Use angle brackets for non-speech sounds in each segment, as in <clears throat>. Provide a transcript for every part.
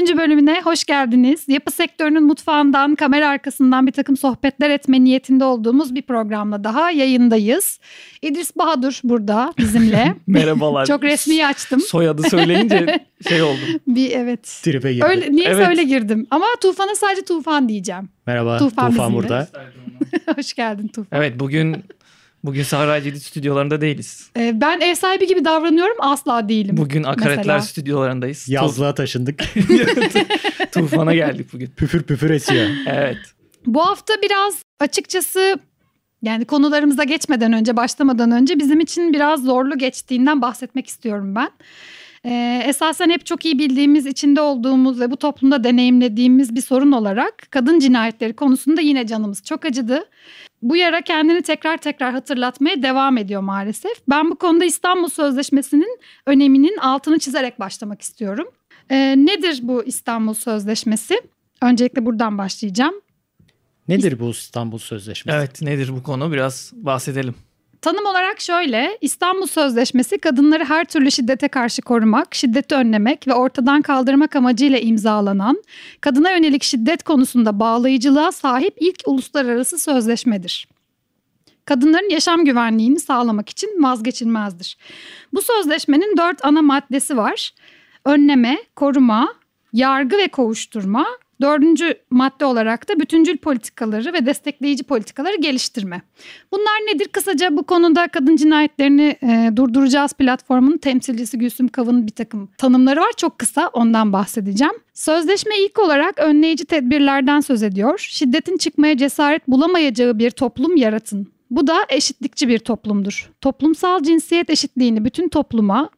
Merhabalar, Otomatik Kesit'in 3. bölümüne hoş geldiniz. Yapı sektörünün mutfağından, kamera arkasından bir takım sohbetler etme niyetinde olduğumuz bir programla daha yayındayız. İdris Bahadur burada bizimle. <laughs> Merhabalar. Çok resmi açtım. Soyadı söyleyince <laughs> şey oldum. Bir evet. Tripe girdi. Öyle, niye Evet. öyle girdim? Ama Tufan'a sadece Tufan diyeceğim. Merhaba Tufan Tufan, bizimle. burada. <laughs> hoş geldin Tufan. Evet bugün bugün Sahra Cedid stüdyolarında değiliz. Ee, ben ev sahibi gibi davranıyorum, asla değilim. Bugün Akaretler Mesela. stüdyolarındayız. Yazlığa taşındık. Tu- <laughs> Tufan'a geldik bugün. püfür püfür esiyor. Evet. Bu hafta biraz açıkçası yani konularımıza geçmeden önce, başlamadan önce bizim için biraz zorlu geçtiğinden bahsetmek istiyorum ben. Ee, esasen hep çok iyi bildiğimiz, içinde olduğumuz ve bu toplumda deneyimlediğimiz bir sorun olarak kadın cinayetleri konusunda yine canımız çok acıdı. Bu yara kendini tekrar tekrar hatırlatmaya devam ediyor maalesef. Ben bu konuda İstanbul Sözleşmesi'nin öneminin altını çizerek başlamak istiyorum. Ee, nedir bu İstanbul Sözleşmesi? Öncelikle buradan başlayacağım. Nedir bu İstanbul Sözleşmesi? Evet nedir bu konu biraz bahsedelim. Tanım olarak şöyle, İstanbul Sözleşmesi kadınları her türlü şiddete karşı korumak, şiddeti önlemek ve ortadan kaldırmak amacıyla imzalanan, kadına yönelik şiddet konusunda bağlayıcılığa sahip ilk uluslararası sözleşmedir. Kadınların yaşam güvenliğini sağlamak için vazgeçilmezdir. Bu sözleşmenin dört ana maddesi var. Önleme, koruma, yargı ve kovuşturma, Dördüncü madde olarak da bütüncül politikaları ve destekleyici politikaları geliştirme. Bunlar nedir? Kısaca bu konuda kadın cinayetlerini e, durduracağız platformunun temsilcisi Gülsüm Kav'ın bir takım tanımları var. Çok kısa ondan bahsedeceğim. Sözleşme ilk olarak önleyici tedbirlerden söz ediyor. Şiddetin çıkmaya cesaret bulamayacağı bir toplum yaratın. Bu da eşitlikçi bir toplumdur. Toplumsal cinsiyet eşitliğini bütün topluma,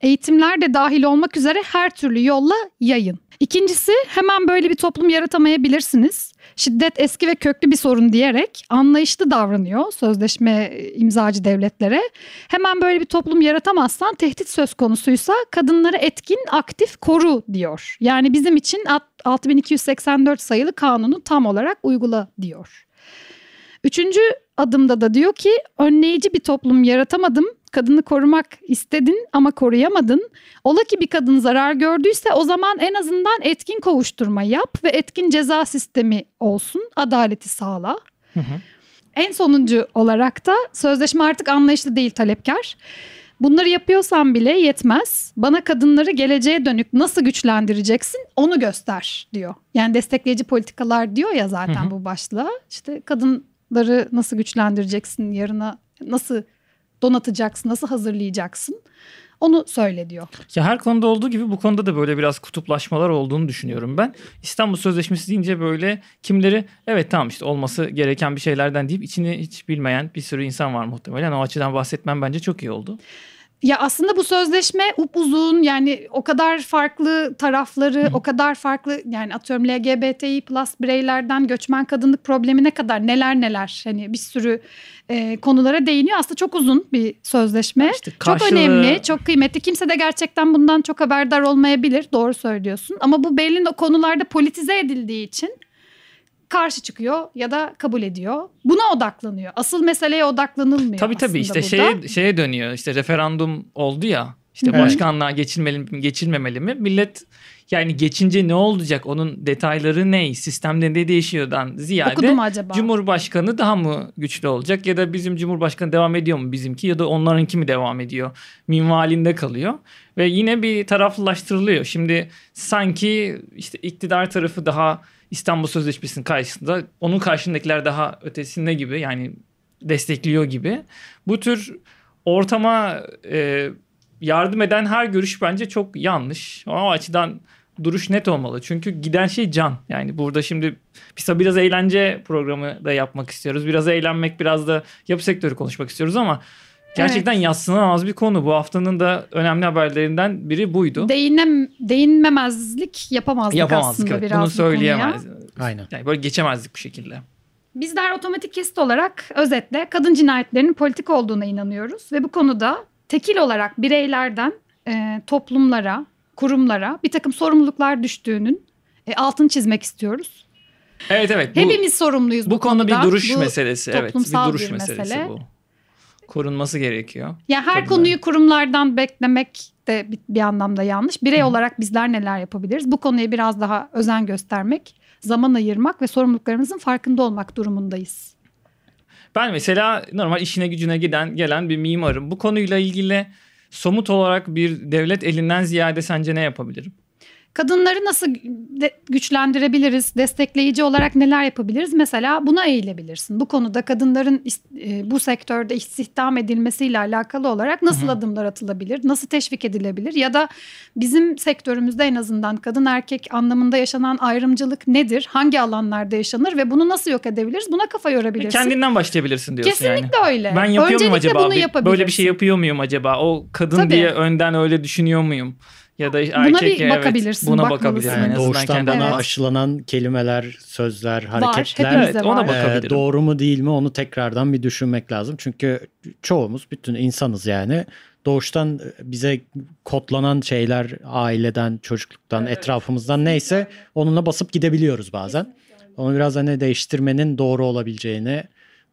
eğitimler de dahil olmak üzere her türlü yolla yayın. İkincisi hemen böyle bir toplum yaratamayabilirsiniz. Şiddet eski ve köklü bir sorun diyerek anlayışlı davranıyor sözleşme imzacı devletlere. Hemen böyle bir toplum yaratamazsan tehdit söz konusuysa kadınları etkin, aktif, koru diyor. Yani bizim için alt- 6284 sayılı kanunu tam olarak uygula diyor. Üçüncü adımda da diyor ki önleyici bir toplum yaratamadım. Kadını korumak istedin ama koruyamadın. Ola ki bir kadın zarar gördüyse o zaman en azından etkin kovuşturma yap ve etkin ceza sistemi olsun. Adaleti sağla. Hı hı. En sonuncu olarak da sözleşme artık anlayışlı değil talepkar. Bunları yapıyorsan bile yetmez. Bana kadınları geleceğe dönük nasıl güçlendireceksin onu göster diyor. Yani destekleyici politikalar diyor ya zaten Hı hı. bu başlığa. İşte kadınları nasıl güçlendireceksin, yarına nasıl donatacaksın, nasıl hazırlayacaksın onu söyle diyor. Ya her konuda olduğu gibi bu konuda da böyle biraz kutuplaşmalar olduğunu düşünüyorum ben. İstanbul Sözleşmesi deyince böyle kimleri evet tamam işte olması gereken bir şeylerden deyip içini hiç bilmeyen bir sürü insan var muhtemelen. O açıdan bahsetmem bence çok iyi oldu. Ya aslında bu sözleşme upuzun yani o kadar farklı tarafları, o kadar farklı yani atıyorum LGBTİ plus bireylerden göçmen kadınlık problemine kadar neler neler hani bir sürü e, konulara değiniyor. Aslında çok uzun bir sözleşme. İşte Çok karşılığı- önemli, çok kıymetli. Kimse de gerçekten bundan çok haberdar olmayabilir. Doğru söylüyorsun. Ama bu belli konularda politize edildiği için karşı çıkıyor ya da kabul ediyor. Buna odaklanıyor. Asıl meseleye odaklanılmıyor Tabii tabii işte burada. şeye, şeye dönüyor işte referandum oldu ya işte Evet. başkanlığa geçilmeli mi geçilmemeli mi millet yani geçince ne olacak onun detayları ne sistemde ne değişiyordan ziyade acaba? Cumhurbaşkanı daha mı güçlü olacak ya da bizim Cumhurbaşkanı devam ediyor mu bizimki ya da onlarınki mi devam ediyor minvalinde kalıyor ve yine bir taraflılaştırılıyor. Şimdi sanki işte iktidar tarafı daha İstanbul Sözleşmesi'nin karşısında onun karşındakiler daha ötesinde gibi yani destekliyor gibi. Bu tür ortama e, yardım eden her görüş bence çok yanlış. O açıdan duruş net olmalı. Çünkü giden şey can. Yani burada şimdi biz biraz eğlence programı da yapmak istiyoruz. Biraz eğlenmek, biraz da yapı sektörü konuşmak istiyoruz ama gerçekten yatsınamaz bir konu. Bu haftanın da önemli haberlerinden biri buydu. Değinem, değinmemezlik yapamazdık, Yapamazdık. aslında evet. biraz Bunu bu söyleyemez. Aynen. Yani böyle geçemezdik bu şekilde. Bizler otomatik kesit olarak özetle kadın cinayetlerinin politik olduğuna inanıyoruz. Ve bu konuda tekil olarak bireylerden e, toplumlara, kurumlara bir takım sorumluluklar düştüğünün e, altını çizmek istiyoruz. Evet evet. Bu, Hepimiz sorumluyuz bu, bu konu bir konuda. duruş Bu- meselesi. Evet bir duruş bir meselesi mesele. bu. Korunması gerekiyor. Yani her Tabii konuyu kurumlardan beklemek de bir, anlamda yanlış. Birey olarak bizler neler yapabiliriz? Bu konuya biraz daha özen göstermek, zaman ayırmak ve sorumluluklarımızın farkında olmak durumundayız. Ben mesela normal işine gücüne giden gelen bir mimarım. Bu konuyla ilgili somut olarak bir devlet elinden ziyade sence ne yapabilirim? Kadınları nasıl güçlendirebiliriz? Destekleyici olarak neler yapabiliriz? Mesela buna eğilebilirsin. Bu konuda kadınların e, bu sektörde istihdam edilmesiyle alakalı olarak nasıl Hı hı. adımlar atılabilir? Nasıl teşvik edilebilir? Ya da bizim sektörümüzde en azından kadın erkek anlamında yaşanan ayrımcılık nedir? Hangi alanlarda yaşanır ve bunu nasıl yok edebiliriz? Buna kafa yorabilirsin. Kendinden başlayabilirsin diyorsun yani. Kesinlikle öyle. Ben yapıyor Öncelikle muyum acaba? bunu. Böyle bir şey yapıyor muyum acaba? O kadın Tabii. diye önden öyle düşünüyor muyum? Ya da Buna erkek bir evet, bakabilirsin, buna bakabilirim. Yani doğuştan bana Evet. aşılanan kelimeler, sözler, hareketler hepimizde Evet, ona var. e, bakabilirim. doğru mu değil mi onu tekrardan bir düşünmek lazım. Çünkü çoğumuz bütün insanız yani. Doğuştan bize kodlanan şeyler aileden, çocukluktan, etrafımızdan neyse onunla basıp gidebiliyoruz bazen. Onu biraz hani değiştirmenin doğru olabileceğini,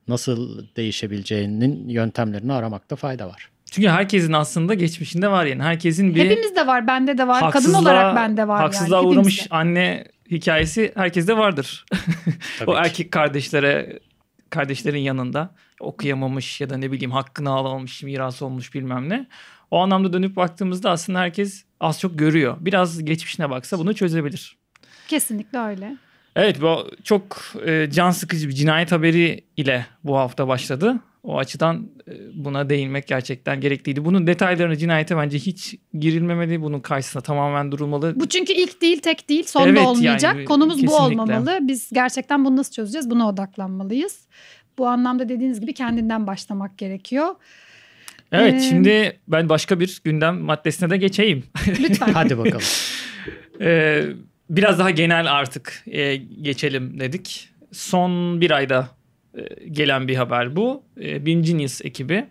nasıl değişebileceğinin yöntemlerini aramakta fayda var. Çünkü herkesin aslında geçmişinde var yani. Herkesin bir Hepimizde var, bende de var, kadın olarak bende var haksızlığa yani. uğramış hepimizde. anne hikayesi herkeste vardır. <laughs> O erkek kardeşlere kardeşlerin yanında okuyamamış ya da ne bileyim hakkını alamamış, miras olmuş bilmem ne. O anlamda dönüp baktığımızda aslında herkes az çok görüyor. Biraz geçmişine baksa bunu çözebilir. Kesinlikle öyle. Evet bu çok e, can sıkıcı bir cinayet haberi ile bu hafta başladı. O açıdan e, buna değinmek gerçekten gerekliydi. Bunun detaylarını cinayete bence hiç girilmemeli. Bunun karşısına tamamen durulmalı. Bu çünkü ilk değil, tek değil, son Evet, da olmayacak. yani Konumuz bu kesinlikle. olmamalı. Biz gerçekten bunu nasıl çözeceğiz? Buna odaklanmalıyız. Bu anlamda dediğiniz gibi kendinden başlamak gerekiyor. Evet Ee, şimdi ben başka bir gündem maddesine de geçeyim. <laughs> Lütfen. Hadi bakalım. <laughs> Ee, biraz daha genel artık e, geçelim dedik. Son bir ayda gelen bir haber bu. E, BIM Genius ekibi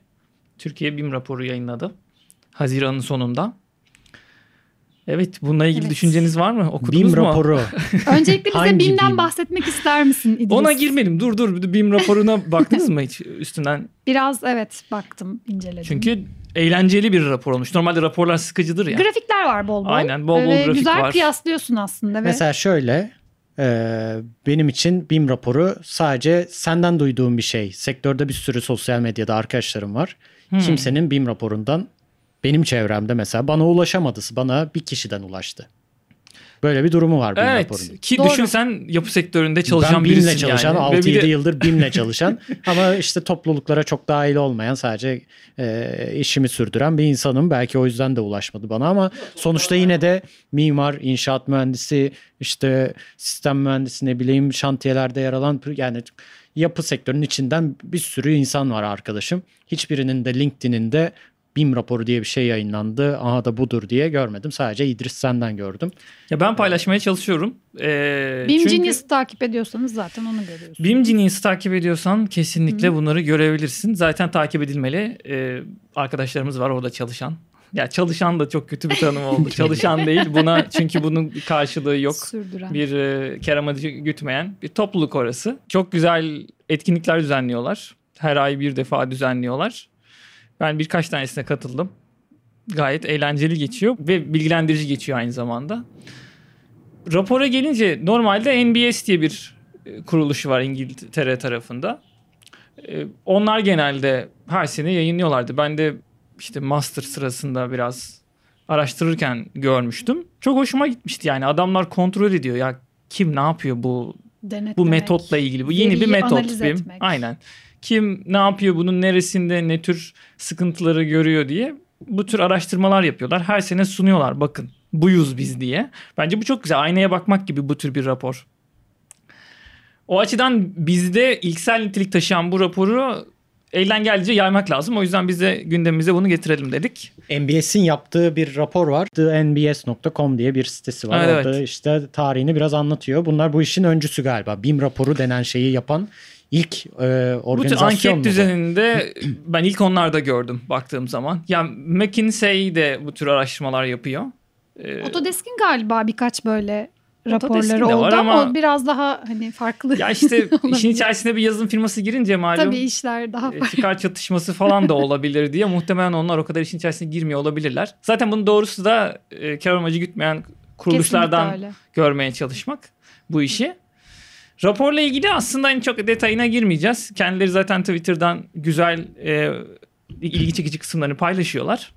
Türkiye BIM raporu yayınladı. Haziran'ın sonunda. Evet bununla ilgili Evet. düşünceniz var mı? Okudunuz BİM mu? raporu. <laughs> Öncelikle bize BİM'den BİM? bahsetmek ister misin İdris? Ona girmedim. Dur dur. BIM raporuna <laughs> baktınız mı hiç üstünden? Biraz evet baktım, inceledim. Çünkü eğlenceli bir rapor olmuş. Normalde raporlar sıkıcıdır ya. Grafikler var bol bol. Aynen, bol bol Ve grafik güzel var. kıyaslıyorsun aslında. Ve Mesela şöyle e, benim için BİM raporu sadece senden duyduğum bir şey. Sektörde bir sürü sosyal medyada arkadaşlarım var. Hmm. Kimsenin BİM raporundan benim çevremde mesela bana ulaşamadı. Bana bir kişiden ulaştı. Böyle bir durumu var BİM raporunun. Evet ki Doğru. düşünsen yapı sektöründe çalışan ben birisin BİM'le çalışan, yani. Ve 6-7 bir de- yıldır BİM'le <laughs> çalışan ama işte topluluklara çok dahil olmayan sadece e, işimi sürdüren bir insanım. Belki o yüzden de ulaşmadı bana ama sonuçta yine de mimar, inşaat mühendisi, işte sistem mühendisi ne bileyim şantiyelerde yer alan yani yapı sektörünün içinden bir sürü insan var arkadaşım. Hiçbirinin de LinkedIn'inde BİM raporu diye bir şey yayınlandı. Aha da budur diye görmedim. Sadece İdris senden gördüm. Ya ben paylaşmaya çalışıyorum. Ee, BİM çünkü Genius'u takip ediyorsanız zaten onu görüyorsunuz. BİM Genius'u takip ediyorsan kesinlikle bunları görebilirsin. Zaten takip edilmeli. Ee, arkadaşlarımız var orada çalışan. Ya çalışan da çok kötü bir tanım oldu. <laughs> çalışan değil. Buna çünkü bunun karşılığı yok. Sürdüren. Bir e, kar amacı gütmeyen bir topluluk orası. Çok güzel etkinlikler düzenliyorlar. Her ay bir defa düzenliyorlar. Ben birkaç tanesine katıldım. Gayet eğlenceli geçiyor ve bilgilendirici geçiyor aynı zamanda. Rapora gelince normalde NBS diye bir e, kuruluşu var İngiltere tarafında. E, Onlar genelde her sene yayınlıyorlardı. Ben de işte master sırasında biraz araştırırken görmüştüm. Çok hoşuma gitmişti yani. Adamlar kontrol ediyor ya kim ne yapıyor bu Denetlemek. bu metotla ilgili. Bu yeni bir metot BIM. Aynen. Kim ne yapıyor bunun neresinde ne tür sıkıntıları görüyor diye bu tür araştırmalar yapıyorlar. Her sene sunuyorlar bakın buyuz biz diye. Bence bu çok güzel. Aynaya bakmak gibi bu tür bir rapor. O açıdan bizde ilksel nitelik taşıyan bu raporu elden geldiğince yaymak lazım. O yüzden biz de gündemimize bunu getirelim dedik. NBS'in yaptığı bir rapor var. TheNBS.com diye bir sitesi var. Evet, Orada evet. işte tarihini biraz anlatıyor. Bunlar bu işin öncüsü galiba. BİM raporu denen şeyi yapan ilk e, Bu organizasyon anket mu bu? düzeninde ben ilk onlarda gördüm baktığım zaman. Yani McKinsey de bu tür araştırmalar yapıyor. Ee, Autodesk'in galiba birkaç böyle raporları oldu var ama, ama- o biraz daha hani farklı. Ya işte <laughs> işin içerisine bir yazılım firması girince malum Tabii işler daha e, farklı. çıkar çatışması falan da olabilir diye muhtemelen onlar o kadar işin içerisine girmiyor olabilirler. Zaten bunun doğrusu da e, kar amacı gütmeyen kuruluşlardan görmeye çalışmak bu işi. Raporla ilgili aslında en çok detayına girmeyeceğiz. Kendileri zaten Twitter'dan güzel e, ilgi çekici kısımlarını paylaşıyorlar.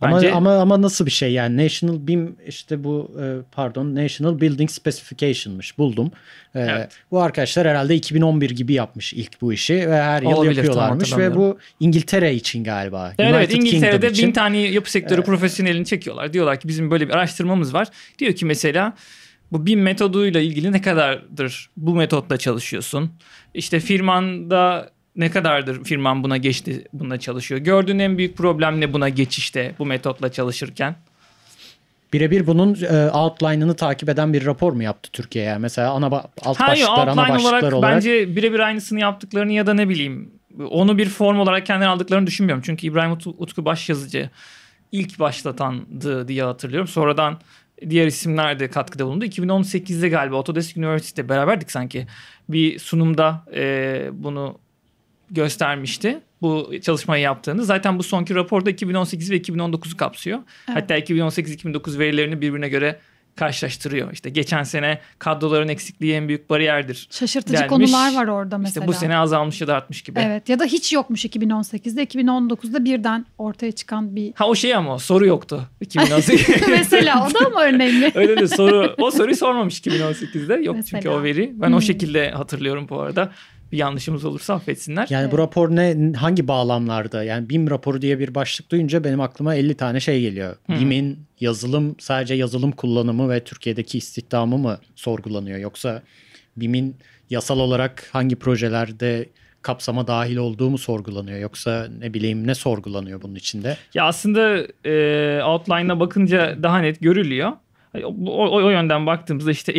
Ama, Bence ama ama nasıl bir şey yani National BIM işte bu e, pardon National Building Specification'mış buldum. E, Evet. Bu arkadaşlar herhalde 2011 gibi yapmış ilk bu işi ve her yıl Olabilir, yapıyorlarmış ve bu İngiltere için galiba. Evet, evet İngiltere'de Kingdom için. bin tane yapı sektörü profesyonelini çekiyorlar. Diyorlar ki bizim böyle bir araştırmamız var. Diyor ki mesela bu BIM metoduyla ilgili ne kadardır bu metotla çalışıyorsun? İşte firmanda ne kadardır firman buna geçti, buna çalışıyor? Gördüğün en büyük problem ne buna geçişte bu metotla çalışırken? Birebir bunun e, outline'ını takip eden bir rapor mu yaptı Türkiye? Yani mesela ana ba- alt Hayır, başlıklar, ana başlıklar olarak, olarak. bence birebir aynısını yaptıklarını ya da ne bileyim onu bir form olarak kendileri aldıklarını düşünmüyorum. Çünkü İbrahim Ut- Utku başyazıcı ilk başlatandı diye hatırlıyorum. Sonradan diğer isimler de katkıda bulundu. 2018'de galiba Autodesk University'de beraberdik sanki. Bir sunumda e, bunu göstermişti. Bu çalışmayı yaptığını. Zaten bu sonki raporda 2018 ve 2019'u kapsıyor. Evet. Hatta 2018-2019 verilerini birbirine göre karşılaştırıyor. İşte geçen sene kadroların eksikliği en büyük bariyerdir. Şaşırtıcı denmiş. konular var orada mesela. İşte bu sene azalmış ya da artmış gibi. Evet ya da hiç yokmuş 2018'de 2019'da birden ortaya çıkan bir Ha o şey ama soru yoktu 2018. <laughs> mesela o da mı önemli? <laughs> Öyle de soru o soruyu sormamış 2018'de. Yok çünkü Mesela. o veri. Ben Hmm. o şekilde hatırlıyorum bu arada. Bir yanlışımız olursa affetsinler. Yani bu rapor ne hangi bağlamlarda? Yani BIM raporu diye bir başlık duyunca benim aklıma 50 tane şey geliyor. Hı. BIM'in yazılım sadece yazılım kullanımı ve Türkiye'deki istihdamı mı sorgulanıyor yoksa BIM'in yasal olarak hangi projelerde kapsama dahil olduğu mu sorgulanıyor yoksa ne bileyim ne sorgulanıyor bunun içinde? Ya aslında e, outline'a bakınca daha net görülüyor. O, o, o yönden baktığımızda işte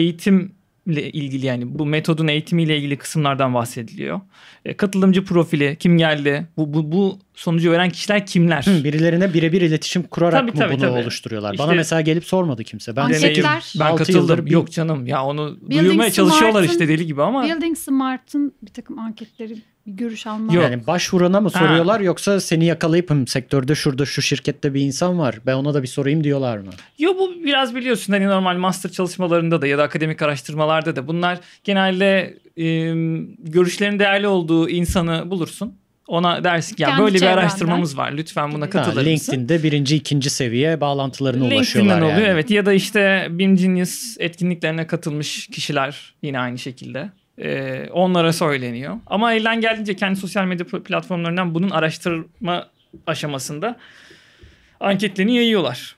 eğitimle ilgili yani bu metodun eğitimiyle ilgili kısımlardan bahsediliyor. E, katılımcı profili, kim geldi, bu, bu, bu sonucu veren kişiler kimler? Hı, birilerine birebir iletişim kurarak Tabii, mı tabii, bunu tabii. oluşturuyorlar? İşte- Bana mesela gelip sormadı kimse. Ben Anketler. Ben katıldım. bir- Yok canım ya onu Building duyurmaya çalışıyorlar işte deli gibi ama. Building Smart'ın bir takım anketleri bir görüş alma. Yok. Yani başvurana mı Ha. soruyorlar yoksa seni yakalayıp "Hım, sektörde şurada şu şirkette bir insan var ben ona da bir sorayım diyorlar mı? Yo bu biraz biliyorsun hani normal master çalışmalarında da ya da akademik araştırmalarda da bunlar genelde e, görüşlerin değerli olduğu insanı bulursun. Ona dersin ya Kendi böyle bir araştırmamız var lütfen buna katılır Ha, mısın? LinkedIn'de birinci ikinci seviye bağlantılarına ulaşıyorlar LinkedIn'den yani. oluyor evet ya da işte BIM Genius etkinliklerine katılmış kişiler yine aynı şekilde. Ee, onlara söyleniyor. Ama elden geldiğince kendi sosyal medya platformlarından bunun araştırma aşamasında anketlerini yayıyorlar.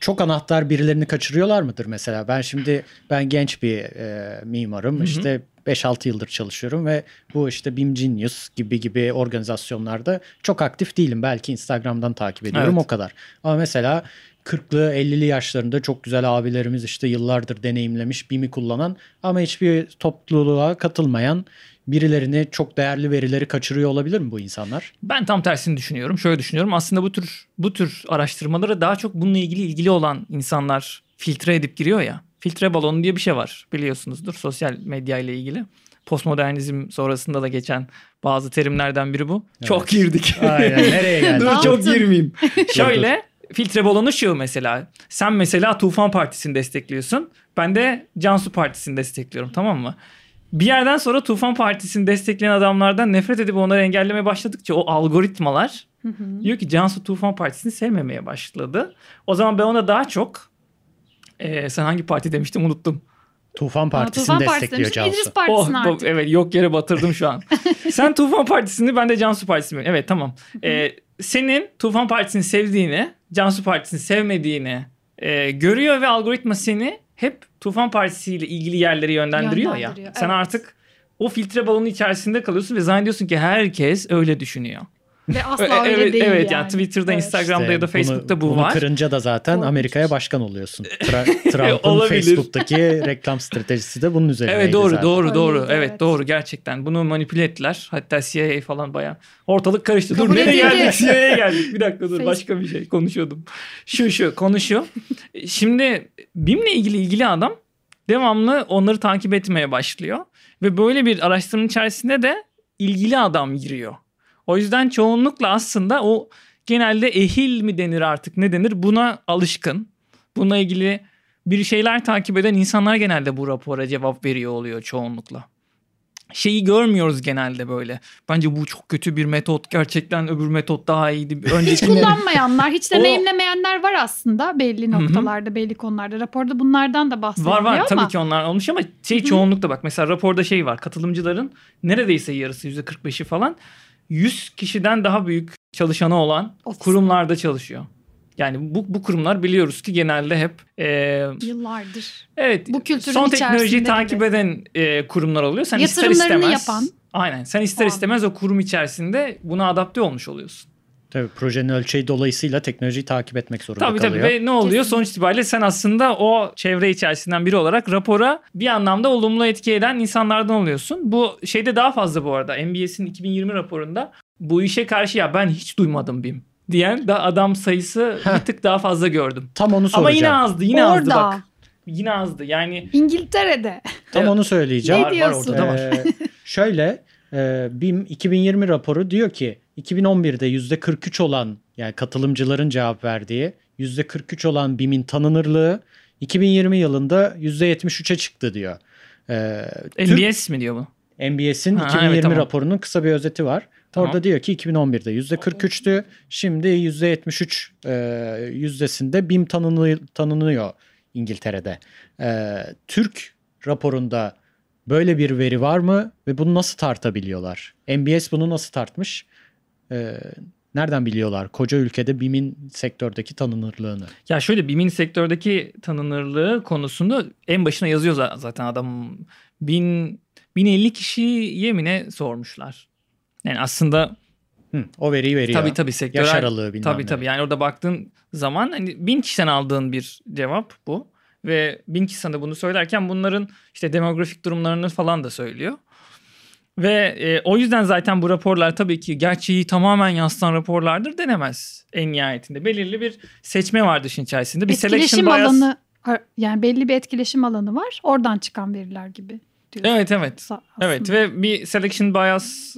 Çok anahtar birilerini kaçırıyorlar mıdır mesela? Ben şimdi ben genç bir e, mimarım. hı. İşte 5-6 yıldır çalışıyorum ve bu işte BIM Genius gibi gibi organizasyonlarda çok aktif değilim. Belki Instagram'dan takip ediyorum Evet. o kadar. Ama mesela 40'lı 50'li yaşlarında çok güzel abilerimiz işte yıllardır deneyimlemiş BIM'i kullanan ama hiçbir topluluğa katılmayan birilerini çok değerli verileri kaçırıyor olabilir mi bu insanlar? Ben tam tersini düşünüyorum. Şöyle düşünüyorum. Aslında bu tür bu tür araştırmalara daha çok bununla ilgili ilgili olan insanlar filtre edip giriyor ya. Filtre balonu diye bir şey var biliyorsunuzdur sosyal medya ile ilgili. Postmodernizm sonrasında da geçen bazı terimlerden biri bu. Çok girdik. <laughs> Aynen nereye geldi? Dur çok girmeyeyim. <laughs> Şöyle filtre balonu şu mesela. Sen mesela Tufan Partisi'ni destekliyorsun. Ben de Cansu Partisi'ni destekliyorum tamam mı? Bir yerden sonra Tufan Partisi'ni destekleyen adamlardan nefret edip onları engellemeye başladıkça o algoritmalar Hı hı. diyor ki Cansu Tufan Partisi'ni sevmemeye başladı. O zaman ben ona daha çok Ee, sen hangi parti demiştim unuttum. Tufan Aa, Partisi'ni Tufan Partisi destekliyor demiştim, Cansu. İdris Partisi'ni Oh, artık. evet yok yere batırdım şu an. <laughs> Sen Tufan Partisi'ni ben de Cansu Partisi'ni. Evet tamam. Ee, senin Tufan Partisi'ni sevdiğini, Cansu Partisi'ni sevmediğini e, görüyor ve algoritma seni hep Tufan Partisi ile ilgili yerlere yönlendiriyor, Yönlendiriyor, ya. Sen evet. artık o filtre balonu içerisinde kalıyorsun ve zannediyorsun ki herkes öyle düşünüyor. Ve asla öyle evet, değil evet yani. yani Twitter'da, Evet. Instagram'da İşte ya da bunu- Facebook'ta bu bunu var. kırınca da zaten Korkunç. Amerika'ya başkan oluyorsun. <laughs> Tra- Trump'ın. Facebook'taki reklam stratejisi de bunun üzerineydi Evet doğru zaten. doğru doğru. Evet, evet. doğru gerçekten. Bunu manipüle ettiler. Hatta CIA falan bayağı ortalık karıştı. Kabul dur nereye geldik? <laughs> CIA'ya geldik. Bir dakika dur başka bir şey konuşuyordum. Şu şu konuşuyor. Şimdi BİM'le ilgili ilgili adam devamlı onları takip etmeye başlıyor. Ve böyle bir araştırmanın içerisinde de ilgili adam giriyor. O yüzden çoğunlukla aslında o genelde ehil mi denir artık ne denir buna alışkın. Bununla ilgili bir şeyler takip eden insanlar genelde bu rapora cevap veriyor oluyor çoğunlukla. Şeyi görmüyoruz genelde böyle. Bence bu çok kötü bir metot. Gerçekten öbür metot daha iyiydi. Hiç Önceki kullanmayanlar, hiç <laughs> deneyimlemeyenler var aslında belli noktalarda, belli konularda. Raporda bunlardan da bahsediliyor Var var ama tabii ki onlar olmuş ama şey Hı hı. çoğunlukta bak mesela raporda şey var katılımcıların neredeyse yarısı %45'i falan 100 kişiden daha büyük çalışanı olan Ofis. kurumlarda çalışıyor. Yani bu, bu kurumlar biliyoruz ki genelde hep e, yıllardır. evet Bu kültürün son teknolojiyi takip gibi. eden e, kurumlar oluyor. Sen ister istemez yapan. Aynen. Sen ister O istemez o kurum içerisinde buna adapte olmuş oluyorsun. Tabii projenin ölçeği dolayısıyla teknolojiyi takip etmek zorunda Tabii tabii kalıyor. ve ne oluyor? Kesinlikle. Sonuç itibariyle sen aslında o çevre içerisinden biri olarak rapora bir anlamda olumlu etki eden insanlardan oluyorsun. Bu şeyde daha fazla bu arada. NBS'in 2020 raporunda bu işe karşı ya ben hiç duymadım BİM diyen da adam sayısı Heh. bir tık daha fazla gördüm. Tam onu soracağım. Ama yine azdı, yine azdı Orada. bak. Yine azdı. Yani İngiltere'de. Tam onu söyleyeceğim. Ne diyorsun? orada da var. Ee, şöyle e, BİM 2020 raporu diyor ki 2011'de %43 olan yani katılımcıların cevap verdiği %43 olan BİM'in tanınırlığı 2020 yılında %73'e çıktı diyor. Ee, Türk- NBS mi diyor bu? NBS'in Ha, 2020 evet, tamam. raporunun kısa bir özeti var. Tamam. Orada diyor ki 2011'de %43'tü. Şimdi %73 e, yüzdesinde BİM tanınıyor, tanınıyor İngiltere'de. E, Türk raporunda böyle bir veri var mı ve bunu nasıl tartabiliyorlar? NBS bunu nasıl tartmış? E, nereden biliyorlar koca ülkede BİM'in sektördeki tanınırlığını? Ya şöyle BİM'in sektördeki tanınırlığı konusunda en başına yazıyor za- zaten adam. Bin, 1050 kişiye mi ne sormuşlar? Yani aslında Hı, o veriyi veriyor. tabii tabii sektörel. Yaş aralığı bilmem Tabii ne. tabii yani orada baktığın zaman hani bin kişiden aldığın bir cevap bu. Ve bin kişi sana bunu söylerken bunların işte demografik durumlarını falan da söylüyor. Ve e, o yüzden zaten bu raporlar tabii ki gerçeği tamamen yansıtan raporlardır denemez en nihayetinde. Belirli bir seçme var işin içerisinde. Bir etkileşim selection bias. alanı yani belli bir etkileşim alanı var. Oradan çıkan veriler gibi diyorsun. Evet evet. Sa- Evet aslında. ve bir selection bias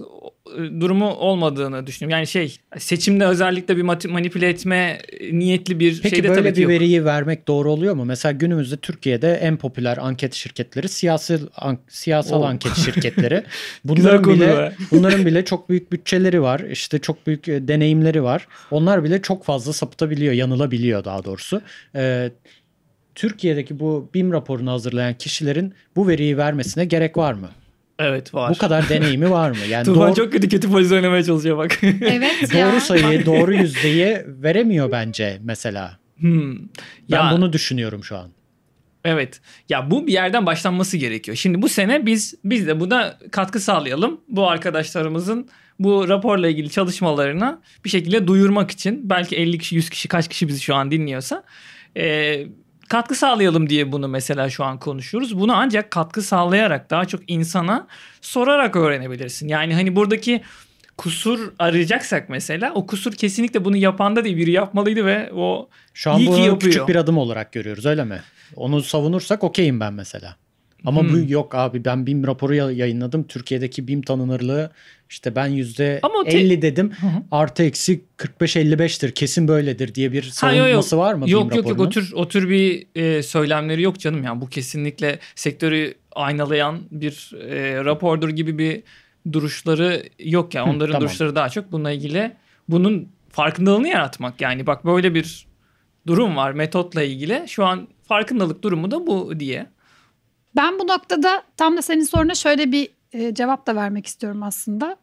e, durumu olmadığını düşünüyorum. Yani şey seçimde özellikle bir manipüle etme niyetli bir Peki şey de böyle tabii ki bir yok. veriyi vermek doğru oluyor mu? Mesela günümüzde Türkiye'de en popüler anket şirketleri siyasi an- siyasal Oo. anket <laughs> şirketleri. Güzel Bunların konu bile be. <laughs> bunların bile çok büyük bütçeleri var. İşte çok büyük e, deneyimleri var. Onlar bile çok fazla sapıtabiliyor, yanılabiliyor daha doğrusu. Ee, Türkiye'deki bu BİM raporunu hazırlayan kişilerin bu veriyi vermesine gerek var mı? Evet var. Bu kadar deneyimi var mı? Yani Tufan doğru, çok kötü kötü polis oynamaya çalışıyor bak. Evet ya. doğru sayıyı, doğru yüzdeyi veremiyor bence mesela. Hmm. Ben Ya, bunu düşünüyorum şu an. Evet. Ya bu bir yerden başlanması gerekiyor. Şimdi bu sene biz biz de buna katkı sağlayalım. Bu arkadaşlarımızın bu raporla ilgili çalışmalarına bir şekilde duyurmak için belki 50 kişi 100 kişi kaç kişi bizi şu an dinliyorsa e, katkı sağlayalım diye bunu mesela şu an konuşuyoruz. Bunu ancak katkı sağlayarak daha çok insana sorarak öğrenebilirsin. Yani hani buradaki kusur arayacaksak mesela o kusur kesinlikle bunu yapanda değil biri yapmalıydı ve o Şu an İyi ki bunu yapıyor. küçük bir adım olarak görüyoruz öyle mi? Onu savunursak okeyim ben mesela. Ama bu Hmm. yok abi ben BİM raporu ya- yayınladım. Türkiye'deki BİM tanınırlığı işte ben yüzde te- 50 dedim. Hı hı. Artı eksi 45-55'tir kesin böyledir diye bir Ha, yok, yok. savunması var mı BİM Yok yok yok raporunun? o tür, o tür bir e, söylemleri yok canım yani bu kesinlikle sektörü aynalayan bir e, rapordur gibi bir duruşları yok yani Hı, onların tamam. duruşları daha çok bununla ilgili bunun farkındalığını yaratmak yani bak böyle bir durum var metotla ilgili şu an farkındalık durumu da bu diye. Ben bu noktada tam da senin soruna şöyle bir e, cevap da vermek istiyorum aslında.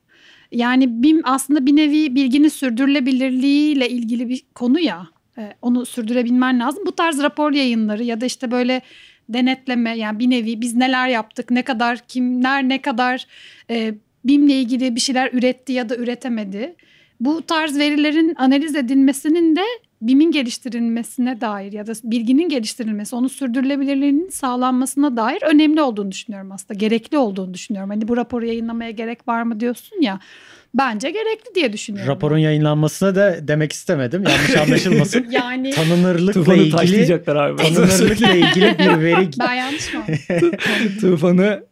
Yani BİM aslında bir nevi bilginin sürdürülebilirliğiyle ilgili bir konu ya. E, onu sürdürebilmen lazım. Bu tarz rapor yayınları ya da işte böyle denetleme yani bir nevi biz neler yaptık, ne kadar kimler ne kadar e, BİM'le ilgili bir şeyler üretti ya da üretemedi. Bu tarz verilerin analiz edilmesinin de BİM'in geliştirilmesine dair ya da bilginin geliştirilmesi, onun sürdürülebilirliğinin sağlanmasına dair önemli olduğunu düşünüyorum aslında. Gerekli olduğunu düşünüyorum. Hani bu raporu yayınlamaya gerek var mı diyorsun ya. Bence gerekli diye düşünüyorum. Raporun yayınlanmasına da demek istemedim. Yanlış anlaşılmasın. <laughs> yani Tanınırlıkla Tufanı ilgili taşlayacaklar abi. tanınırlıkla ilgili bir veri ben yanlış mı? <laughs> Tufanı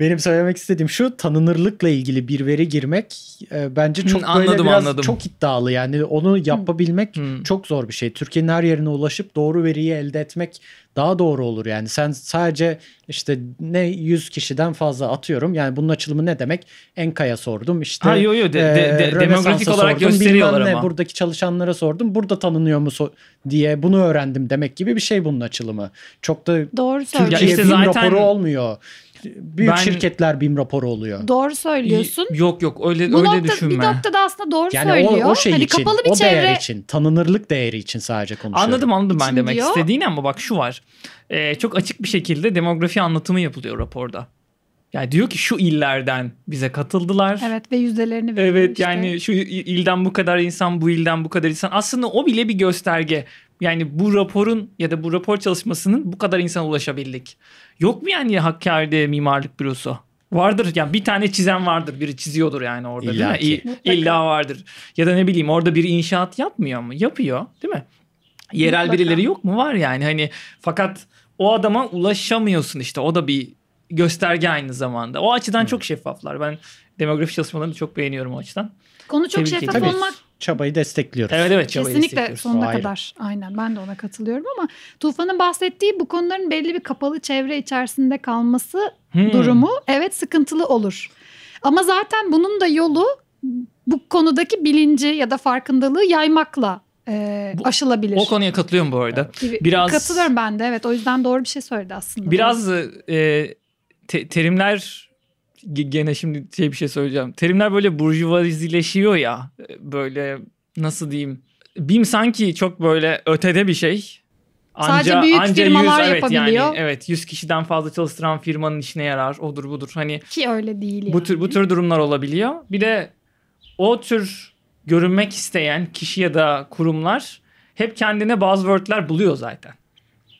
benim söylemek istediğim şu tanınırlıkla ilgili bir veri girmek e, bence çok Hı, böyle anladım, biraz anladım. çok iddialı yani onu yapabilmek Hı. çok zor bir şey. Türkiye'nin her yerine ulaşıp doğru veriyi elde etmek daha doğru olur yani. Sen sadece işte ne 100 kişiden fazla atıyorum. Yani bunun açılımı ne demek? Enka'ya sordum işte. Ha, yo, yo, de- de- de- Rönesans'a demografik olarak sordum, gösteriyorlar bilmem ne, ama. Buradaki çalışanlara sordum. Burada tanınıyor mu so- diye bunu öğrendim demek gibi bir şey bunun açılımı. Çok da Doğru. Türkiye işte BİM zaten- raporu olmuyor. Büyük Ben- şirketler BİM raporu oluyor. Doğru söylüyorsun. Yok yok öyle Bu öyle nokta, düşünme. bir noktada aslında doğru Yani söylüyor. o, o şey hani için, kapalı bir o çevre değer için, tanınırlık değeri için sadece konuşuyorum. Anladım anladım ben için demek diyor. istediğini ama bak şu var. Ee, çok açık bir şekilde demografi anlatımı yapılıyor raporda. Yani diyor ki şu illerden bize katıldılar. Evet ve yüzdelerini veriyor Evet işte. yani şu il- ilden bu kadar insan, bu ilden bu kadar insan. Aslında o bile bir gösterge. Yani bu raporun ya da bu rapor çalışmasının bu kadar insana ulaşabildik. Yok mu yani Hakkari'de mimarlık bürosu? Vardır yani bir tane çizen vardır. Biri çiziyordur yani orada İlla değil mi? İ- Mutlaka. İlla vardır. Ya da ne bileyim orada bir inşaat yapmıyor mu? Yapıyor değil mi? Yerel Mutlaka. birileri yok mu? Var yani hani fakat o adama ulaşamıyorsun işte. O da bir gösterge aynı zamanda. O açıdan çok şeffaflar. Ben demografi çalışmalarını çok beğeniyorum o açıdan. Konu çok Tebrik şeffaf ederim. olmak Çabayı destekliyoruz. Evet evet çabayı Kesinlikle destekliyoruz. sonuna ayrı. kadar. Aynen ben de ona katılıyorum ama Tufan'ın bahsettiği bu konuların belli bir kapalı çevre içerisinde kalması Hmm. durumu evet sıkıntılı olur. Ama zaten bunun da yolu bu konudaki bilinci ya da farkındalığı yaymakla e, Bu- aşılabilir. O konuya katılıyorum bu arada. Biraz- Katılıyorum ben de evet o yüzden doğru bir şey söyledi aslında. Biraz e, te- terimler gene şimdi şey bir şey söyleyeceğim. Terimler böyle burjuvazileşiyor ya. Böyle nasıl diyeyim? BİM sanki çok böyle ötede bir şey. Sadece büyük firmalar evet yapabiliyor. Yani, evet 100 kişiden fazla çalıştıran firmanın işine yarar. Odur budur. Hani Ki öyle değil yani. bu tür bu tür durumlar olabiliyor. Bir de o tür görünmek isteyen kişi ya da kurumlar hep kendine buzzword'ler buluyor zaten.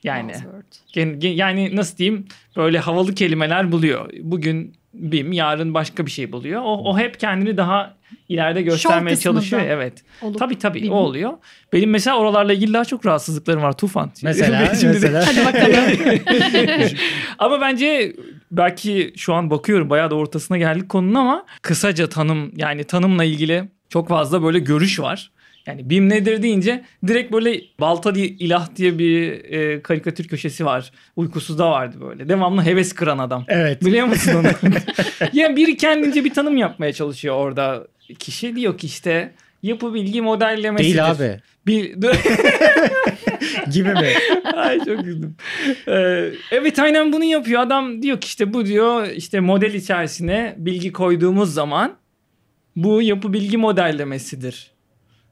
Yani gen- Yani nasıl diyeyim böyle havalı kelimeler buluyor. Bugün BİM yarın başka bir şey buluyor. O, o hep kendini daha ileride göstermeye çalışıyor. Evet. Olup Tabii tabii BİM. o oluyor. Benim mesela oralarla ilgili daha çok rahatsızlıklarım var Tufan. <laughs> Mesela, şimdi de- mesela. Hadi bakalım. <laughs> ama bence belki şu an bakıyorum bayağı da ortasına geldik konunun ama kısaca tanım yani tanımla ilgili çok fazla böyle görüş var. Yani BİM nedir deyince direkt böyle Balta diye ilah diye bir e, karikatür köşesi var. Uykusuzda vardı böyle. Devamlı heves kıran adam. Evet. Biliyor musun onu? <laughs> <laughs> yani biri kendince bir tanım yapmaya çalışıyor orada. Kişi diyor ki işte yapı bilgi modellemesidir. Değil abi. Bir, <laughs> Gibi mi? Ay çok güldüm. Ee, evet aynen bunu yapıyor. Adam diyor ki işte bu diyor işte model içerisine bilgi koyduğumuz zaman bu yapı bilgi modellemesidir.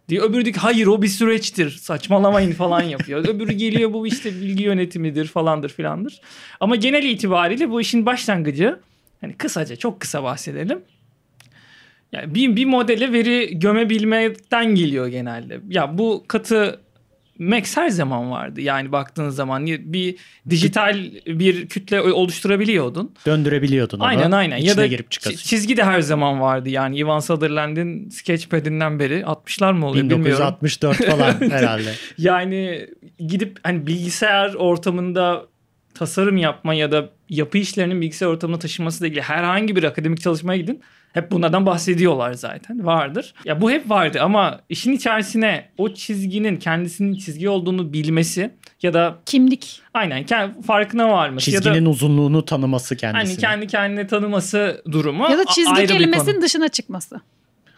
Diyor. Öbürü diyor ki hayır o bir süreçtir saçmalamayın falan yapıyor. <laughs> Öbürü geliyor bu işte bilgi yönetimidir falandır filandır. Ama genel itibariyle bu işin başlangıcı hani kısaca çok kısa bahsedelim. Yani bir, bir modele veri gömebilmekten geliyor genelde. Ya bu katı Max her zaman vardı. Yani baktığın zaman bir dijital bir kütle oluşturabiliyordun. Döndürebiliyordun onu. Aynen aynen. Ya İçine da girip çıkasın. çizgi de her zaman vardı. Yani Ivan Sutherland'in Sketchpad'inden beri 60'lar mı oluyor bilmiyorum. 1964 falan <laughs> herhalde. Yani gidip hani bilgisayar ortamında tasarım yapma ya da yapı işlerinin bilgisayar ortamına taşınmasıyla ilgili herhangi bir akademik çalışmaya gidin. Hep bunlardan bahsediyorlar zaten. Vardır. Ya bu hep vardı ama işin içerisine o çizginin kendisinin çizgi olduğunu bilmesi ya da Kimlik. aynen kend- farkına varması ya Çizginin da uzunluğunu tanıması hani kendisini. kendi kendine tanıması durumu Ya da çizgi kelimesinin dışına çıkması.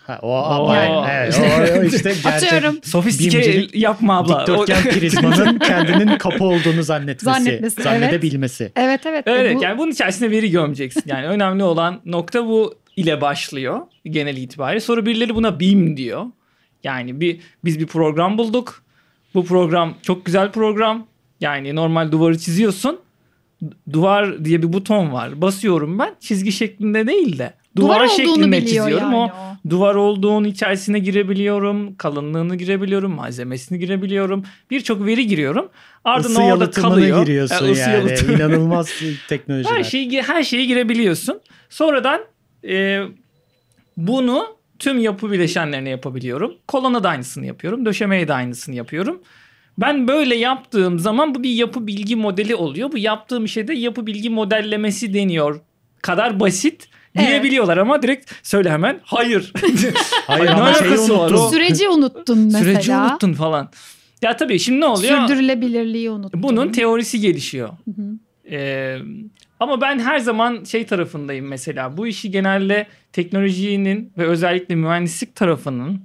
Ha, o ama Oo. evet, <laughs> o, o işte gerçek Atıyorum. Sofistike yapma abla. dikdörtgen O- prizmanın <laughs> kendinin kapı olduğunu zannetmesi, Zannetmesi, evet. zannedebilmesi. Evet evet. Evet Bu- yani bunun içerisine veri gömeceksin. Yani önemli olan nokta bu ile başlıyor genel itibariyle. Sonra birileri buna BIM diyor. Yani bir biz bir program bulduk. Bu program çok güzel program. Yani normal duvarı çiziyorsun. Du- Duvar diye bir buton var. Basıyorum ben. Çizgi şeklinde değil de duvar, Duvar olduğunu şeklinde çiziyorum. yani o o. duvar olduğunun içerisine girebiliyorum. Kalınlığını girebiliyorum. Malzemesini girebiliyorum. Birçok veri giriyorum. Ardından Isı orada kalıyor. giriyorsun E, yani. İnanılmaz <laughs> teknolojiler. Her şeyi her şeye girebiliyorsun. Sonradan e, bunu Tüm yapı bileşenlerini yapabiliyorum. Kolona da aynısını yapıyorum. Döşemeye de aynısını yapıyorum. Ben böyle yaptığım zaman bu bir yapı bilgi modeli oluyor. Bu yaptığım şeyde yapı bilgi modellemesi deniyor. Kadar basit diyebiliyorlar ama direkt söyle hemen hayır. <laughs> Hayır Ne ama şeyi var? unuttum. O- Süreci unuttun mesela. Süreci unuttun falan. Ya tabii şimdi ne oluyor? Sürdürülebilirliği unuttun. Bunun teorisi gelişiyor. Hı hı. Ee, ama ben her zaman şey tarafındayım mesela. Bu işi genelde teknolojinin ve özellikle mühendislik tarafının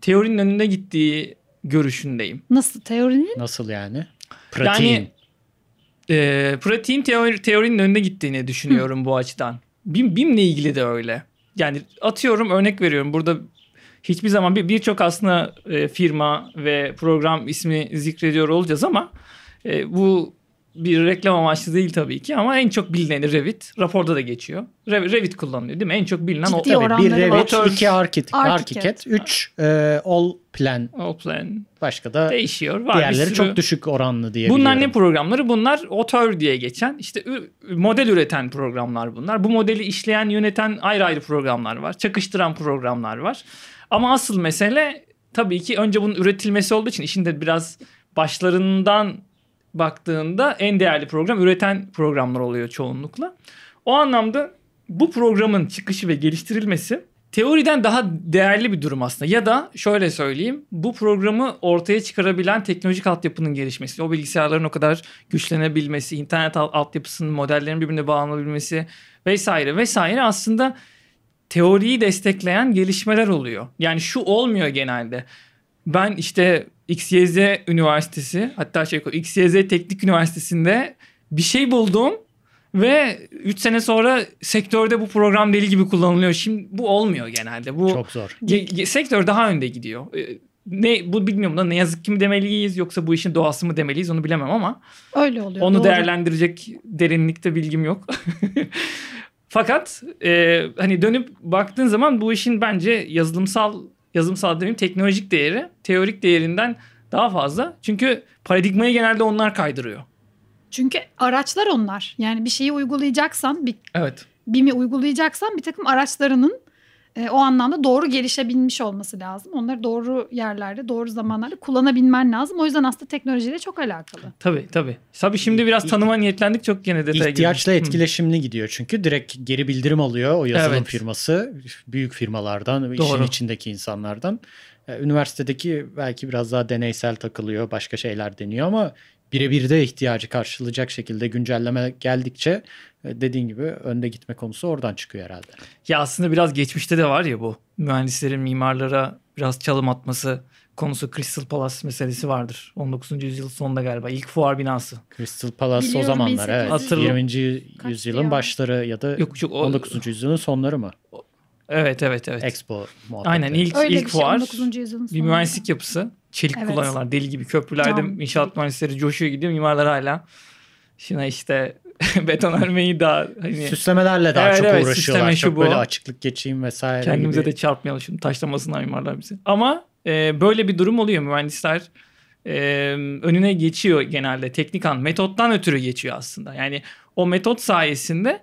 teorinin önünde gittiği görüşündeyim. Nasıl teorinin? Nasıl yani? Pratiğin. Yani e, pratiğin teori, teorinin önünde gittiğini düşünüyorum bu açıdan. BIM, BIM'le ilgili de öyle. Yani atıyorum örnek veriyorum. Burada hiçbir zaman bir birçok aslında e, firma ve program ismi zikrediyor olacağız ama e, bu bir reklam amaçlı değil tabii ki ama en çok bilineni Revit. Raporda da geçiyor. Re- Revit kullanılıyor değil mi? En çok bilinen o. Ciddi Tabii bir. Revit, iki Architect, Archicad. Archicad, üç e, All Plan. O plan Başka da değişiyor. Var diğerleri sürü- çok düşük oranlı diye Bunlar ne programları? Bunlar otör diye geçen işte model üreten programlar bunlar. Bu modeli işleyen, yöneten ayrı ayrı programlar var. Çakıştıran programlar var. Ama asıl mesele tabii ki önce bunun üretilmesi olduğu için işin de biraz başlarından baktığında en değerli program üreten programlar oluyor çoğunlukla. O anlamda bu programın çıkışı ve geliştirilmesi teoriden daha değerli bir durum aslında. Ya da şöyle söyleyeyim bu programı ortaya çıkarabilen teknolojik altyapının gelişmesi. O bilgisayarların o kadar güçlenebilmesi, internet alt- altyapısının modellerin birbirine bağlanabilmesi vesaire vesaire aslında teoriyi destekleyen gelişmeler oluyor. Yani şu olmuyor genelde. Ben işte XYZ Üniversitesi hatta şey XYZ Teknik Üniversitesi'nde bir şey buldum ve 3 sene sonra sektörde bu program deli gibi kullanılıyor. Şimdi bu olmuyor genelde. Bu Çok zor. Ge- ge- sektör daha önde gidiyor. Ee, Ne bu bilmiyorum da ne yazık ki mi demeliyiz yoksa bu işin doğası mı demeliyiz onu bilemem ama Öyle oluyor. onu doğru. değerlendirecek derinlikte bilgim yok. <laughs> Fakat e, hani dönüp baktığın zaman bu işin bence yazılımsal yazılımsal demeyeyim teknolojik değeri teorik değerinden daha fazla. Çünkü paradigmayı genelde onlar kaydırıyor. Çünkü araçlar onlar. Yani bir şeyi uygulayacaksan, bir Evet. BİM'i uygulayacaksan bir takım araçlarının e, o anlamda doğru gelişebilmiş olması lazım. Onları doğru yerlerde, doğru zamanlarda kullanabilmen lazım. O yüzden aslında teknolojiyle çok alakalı. Tabii tabii. Tabii şimdi biraz tanıma niyetlendik çok gene detaya İhtiyaçla girdik. Hı. etkileşimli gidiyor çünkü direkt geri bildirim alıyor o yazılım Evet. firması büyük firmalardan işin Doğru. içindeki insanlardan. E, Üniversitedeki belki biraz daha deneysel takılıyor başka şeyler deniyor ama birebir de ihtiyacı karşılayacak şekilde güncelleme geldikçe dediğin gibi önde gitme konusu oradan çıkıyor herhalde. Ya aslında biraz geçmişte de var ya bu mühendislerin mimarlara biraz çalım atması konusu Crystal Palace meselesi vardır. 19. yüzyıl sonunda galiba ilk fuar binası. Crystal Palace o Biliyorum, zamanlar evet. 1800 Hatırlı- 20. Kaçtı yüzyılın ya? başları ya da Yok çok o- 19. yüzyılın sonları mı? Evet evet evet. Expo muhabbeti. Aynen ilk Öyle ilk bir şey fuar 19. yüzyılın bir mühendislik yapısı. Çelik Evet. kullanıyorlar deli gibi köprülerde Cam, inşaat çelik. mühendisleri coşuyor gidiyor mimarlar hala. Şuna işte <laughs> beton örmeyi daha hani Süslemelerle daha Evet, çok evet, uğraşıyorlar. Çok bu. böyle açıklık geçeyim vesaire kendimize gibi. de çarpmayalım şimdi taşlamasınlar mimarlar bizi. Ama e, böyle bir durum oluyor mühendisler e, önüne geçiyor genelde teknik an metottan ötürü geçiyor aslında. Yani o metot sayesinde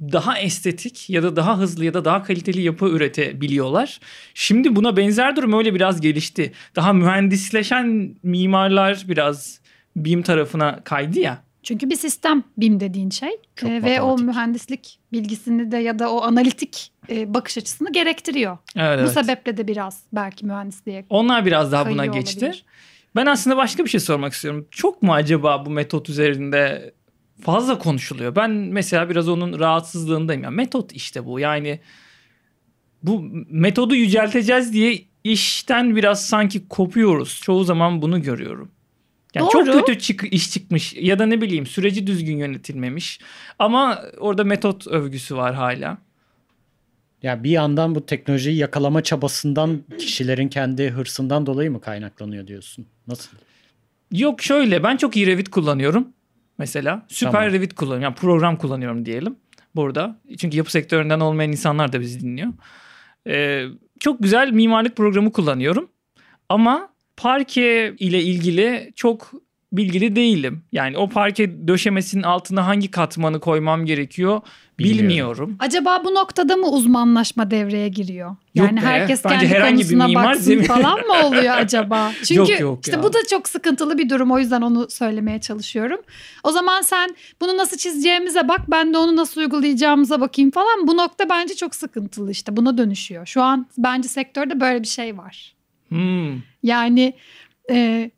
daha estetik ya da daha hızlı ya da daha kaliteli yapı üretebiliyorlar. Şimdi buna benzer durum öyle biraz gelişti. Daha mühendisleşen mimarlar biraz BİM tarafına kaydı ya. Çünkü bir sistem BİM dediğin şey Çok Ee, ve o mühendislik bilgisini de ya da o analitik e, bakış açısını gerektiriyor. Evet, Bu evet. sebeple de biraz belki mühendisliğe Onlar biraz daha buna geçti. olabilir. Ben aslında başka bir şey sormak istiyorum. Çok mu acaba bu metot üzerinde fazla konuşuluyor? Ben mesela biraz onun rahatsızlığındayım. Ya metot işte bu. Yani bu metodu yücelteceğiz diye işten biraz sanki kopuyoruz. Çoğu zaman bunu görüyorum. Yani çok Doğru. kötü çık iş çıkmış ya da ne bileyim süreci düzgün yönetilmemiş. Ama orada metot övgüsü var hala. Ya bir yandan bu teknolojiyi yakalama çabasından kişilerin kendi hırsından dolayı mı kaynaklanıyor diyorsun? Nasıl? Yok şöyle ben çok iyi Revit kullanıyorum mesela. Süper Tamam. Revit kullanıyorum. Yani program kullanıyorum diyelim burada. Çünkü yapı sektöründen olmayan insanlar da bizi dinliyor. Ee, çok güzel mimarlık programı kullanıyorum. Ama parke ile ilgili çok bilgili değilim. Yani o parke döşemesinin altına hangi katmanı koymam gerekiyor Bilmiyorum. bilmiyorum. Acaba bu noktada mı uzmanlaşma devreye giriyor? Yok Yani be, herkes bence kendi bir konusuna mimar baksın zemin- falan mı oluyor acaba? <laughs> Çünkü Yok, yok işte ya. bu da çok sıkıntılı bir durum o yüzden onu söylemeye çalışıyorum. O zaman sen bunu nasıl çizeceğimize bak ben de onu nasıl uygulayacağımıza bakayım falan. Bu nokta bence çok sıkıntılı işte buna dönüşüyor. Şu an bence sektörde böyle bir şey var. Hmm. Yani e,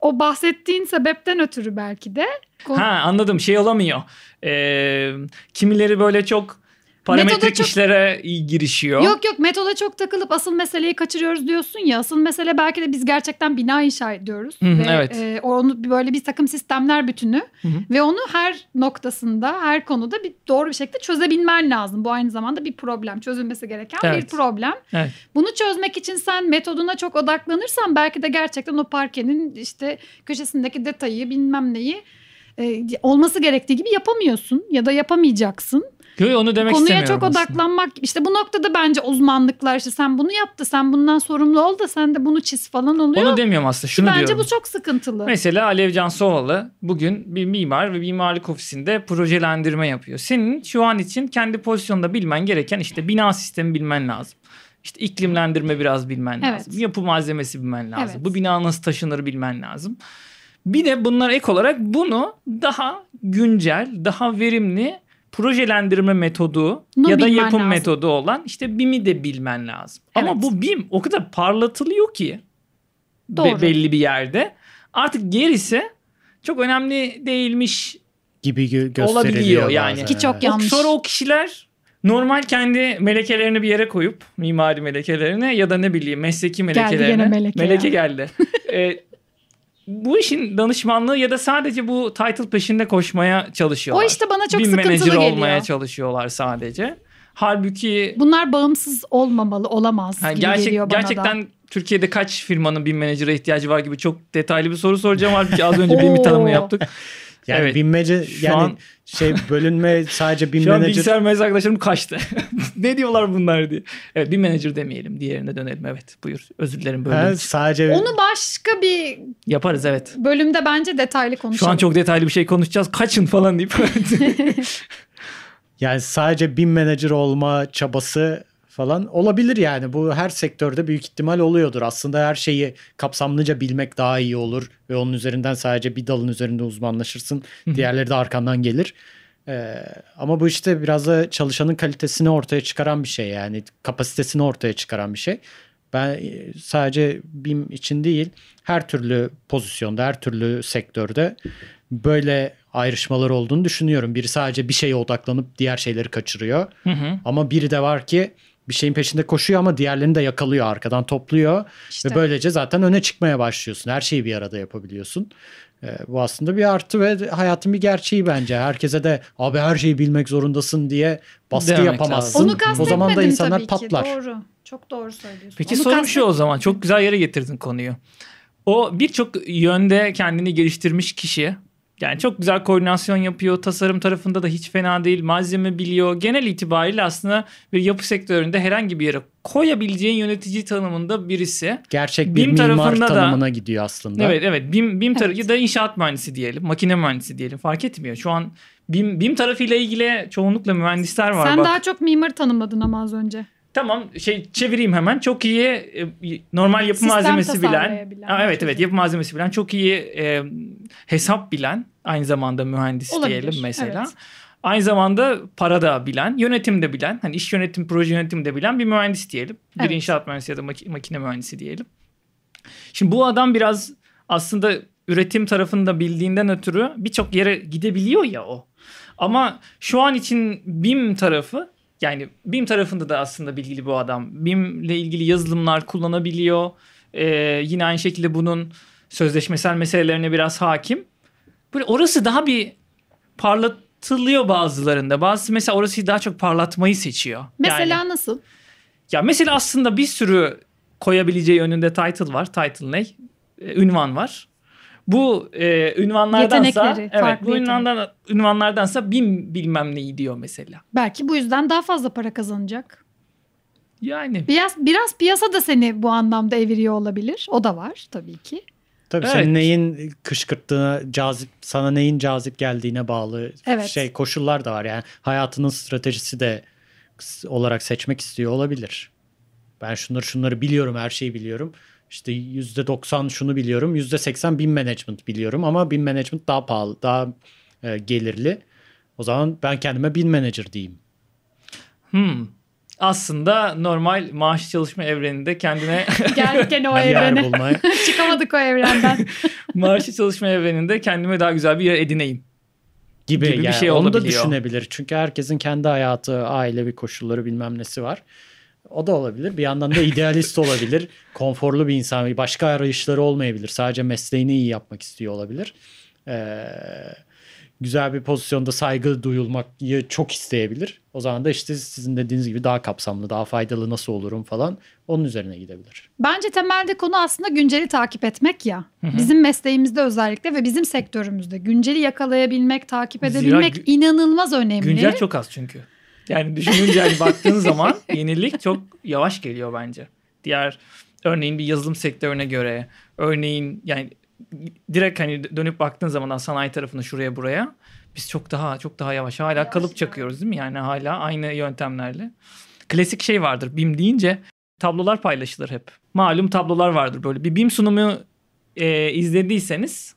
o bahsettiğin sebepten ötürü belki de. Ha anladım şey olamıyor. Ee, kimileri böyle çok parametrik çok- işlere iyi girişiyor. Yok yok metoda çok takılıp asıl meseleyi kaçırıyoruz diyorsun ya. Asıl mesele belki de biz gerçekten bina inşa ediyoruz. Hı hı, ve evet. e, onu böyle bir takım sistemler bütünü Hı hı. ve onu her noktasında her konuda bir doğru bir şekilde çözebilmen lazım. Bu aynı zamanda bir problem. Çözülmesi gereken bir Evet. problem. Evet. Bunu çözmek için sen metoduna çok odaklanırsan belki de gerçekten o parkenin işte köşesindeki detayı bilmem neyi e, olması gerektiği gibi yapamıyorsun ya da yapamayacaksın. Yo, onu demek Konuya çok aslında. odaklanmak işte bu noktada bence uzmanlıklar işte sen bunu yaptı sen bundan sorumlu ol da sen de bunu çiz falan oluyor. Onu demiyorum aslında. Şunu bence diyorum. bu çok sıkıntılı. Mesela Alevcan Sovalı bugün bir mimar ve mimarlık ofisinde projelendirme yapıyor. Senin şu an için kendi pozisyonda bilmen gereken işte bina sistemi bilmen lazım. İşte iklimlendirme biraz bilmen Evet. lazım. Yapı malzemesi bilmen lazım. Evet. Bu bina nasıl taşınır bilmen lazım. Bir de bunlara ek olarak bunu daha güncel, daha verimli projelendirme metodu Bunu ya da yapım lazım. metodu olan işte BİM'i de bilmen lazım. Ama Evet. bu BİM o kadar parlatılıyor ki be- Doğru. belli bir yerde. Artık gerisi çok önemli değilmiş. gibi gö- gösteriliyor Olabiliyor yani. bazen. Ki çok Evet. yanlış. Sonra o kişiler normal kendi melekelerini bir yere koyup mimari melekelerini ya da ne bileyim mesleki melekelerini. gene meleke ya. geldi. <laughs> Ee, bu işin danışmanlığı ya da sadece bu title peşinde koşmaya çalışıyorlar. O işte bana çok bir sıkıntılı menajer geliyor. olmaya çalışıyorlar sadece. Halbuki Bunlar bağımsız olmamalı, olamaz Ha, gibi gerçek, geliyor bana gerçekten da. Türkiye'de kaç firmanın bir menajere ihtiyacı var gibi çok detaylı bir soru soracağım. Halbuki az önce bir <laughs> tanımını yaptık. Yani Evet. binmece Şu yani an- şey bölünme <laughs> sadece bin Şu an manager bilgisayar mühendisi arkadaşlarım kaçtı. <laughs> ne diyorlar bunlar diye. Evet bir manager demeyelim. Diğerine dönelim. Evet buyur. Özür dilerim. Ha, sadece Onu başka bir Yaparız evet. bölümde bence detaylı konuşalım. Şu an çok detaylı bir şey konuşacağız. Kaçın falan deyip. <laughs> yani sadece bin manager olma çabası falan olabilir yani. Bu her sektörde büyük ihtimal oluyordur. Aslında her şeyi kapsamlıca bilmek daha iyi olur ve onun üzerinden sadece bir dalın üzerinde uzmanlaşırsın. Diğerleri de arkandan gelir. Ee, ama bu işte biraz da çalışanın kalitesini ortaya çıkaran bir şey yani kapasitesini ortaya çıkaran bir şey. Ben e, sadece BİM için değil her türlü pozisyonda her türlü sektörde böyle ayrışmalar olduğunu düşünüyorum. Biri sadece bir şeye odaklanıp diğer şeyleri kaçırıyor. Hı hı. Ama biri de var ki bir şeyin peşinde koşuyor ama diğerlerini de yakalıyor arkadan topluyor. İşte. Ve böylece zaten öne çıkmaya başlıyorsun. Her şeyi bir arada yapabiliyorsun. Ee, bu aslında bir artı ve hayatın bir gerçeği bence. Herkese de abi her şeyi bilmek zorundasın diye baskı Demek yapamazsın. lazım. Onu o zaman da insanlar tabii patlar. ki. Doğru. Çok doğru söylüyorsun. Peki Onu sorum şu o zaman. Çok güzel yere getirdin konuyu. O birçok yönde kendini geliştirmiş kişi. Yani çok güzel koordinasyon yapıyor. Tasarım tarafında da hiç fena değil. Malzeme biliyor. Genel itibariyle aslında bir yapı sektöründe herhangi bir yere koyabileceğin yönetici tanımında birisi. Gerçek bir BİM mimar tarafında da- tanımına gidiyor aslında. Evet evet. BİM, BİM tarafı Evet. ya da inşaat mühendisi diyelim. Makine mühendisi diyelim. Fark etmiyor. Şu an BİM, BİM tarafıyla ilgili çoğunlukla mühendisler var. Sen Bak, daha çok mimar tanımladın ama az önce. Tamam şey çevireyim hemen. Çok iyi e, normal yapı Sistem malzemesi bilen. tasarlayabilen. Ha, evet evet yapı malzemesi bilen. Çok iyi e, hesap bilen. Aynı zamanda mühendis Olabilir, diyelim mesela. evet. Aynı zamanda para da bilen, yönetim de bilen, hani iş yönetim, proje yönetimi de bilen bir mühendis diyelim. Bir Evet. inşaat mühendisi ya da maki- makine mühendisi diyelim. Şimdi bu adam biraz aslında üretim tarafını da bildiğinden ötürü birçok yere gidebiliyor ya o. Ama şu an için BİM tarafı yani BİM tarafında da aslında bilgili bu adam. BİM ile ilgili yazılımlar kullanabiliyor. Ee, yine aynı şekilde bunun sözleşmesel meselelerine biraz hakim. Böyle orası daha bir parlatılıyor bazılarında. Bazısı mesela orası daha çok parlatmayı seçiyor. Mesela Yani- nasıl? ya mesela aslında bir sürü koyabileceği önünde title var. Title ne? E, ünvan var. Bu e, ünvanlardansa evet bu ünvandan, ünvanlardansa bin bilmem neyi diyor mesela. Belki bu yüzden daha fazla para kazanacak. Yani Biraz biraz piyasa da seni bu anlamda eviriyor olabilir. O da var tabii ki. Tabii Evet. senin neyin kışkırttığına, cazip sana neyin cazip geldiğine bağlı Evet. şey koşullar da var. Yani hayatının stratejisi de olarak seçmek istiyor olabilir. Ben şunları şunları biliyorum, her şeyi biliyorum. İşte %90 şunu biliyorum, %80 bin management biliyorum ama bin management daha pahalı, daha e, gelirli. O zaman ben kendime bin manager diyeyim. Hmm. Aslında normal maaş çalışma evreninde kendine <laughs> Geldik gene o Bir yer evrene. bulmaya. <laughs> Çıkamadık o evrenden. <laughs> maaşı çalışma evreninde kendime daha güzel bir yer edineyim. gibi, gibi bir yani şey onu da olabiliyor. düşünebilir. Çünkü herkesin kendi hayatı, ailevi koşulları bilmem nesi var. O da olabilir. Bir yandan da idealist olabilir. <laughs> Konforlu bir insan. Başka arayışları olmayabilir. Sadece mesleğini iyi yapmak istiyor olabilir. Ee, güzel bir pozisyonda saygı duyulmayı çok isteyebilir. O zaman da işte sizin dediğiniz gibi daha kapsamlı, daha faydalı nasıl olurum falan onun üzerine gidebilir. Bence temelde konu aslında günceli takip etmek ya. Bizim mesleğimizde özellikle ve bizim sektörümüzde günceli yakalayabilmek, takip Zira edebilmek gü- inanılmaz önemli. Güncel çok az çünkü. Yani düşününce hani baktığın <laughs> zaman yenilik çok yavaş geliyor bence. Diğer örneğin bir yazılım sektörüne göre örneğin yani direkt hani dönüp baktığın zaman sanayi tarafına şuraya buraya biz çok daha çok daha yavaş hala kalıp çakıyoruz değil mi? Yani hala aynı yöntemlerle. Klasik şey vardır BIM deyince tablolar paylaşılır hep. Malum tablolar vardır böyle. Bir BIM sunumu e, izlediyseniz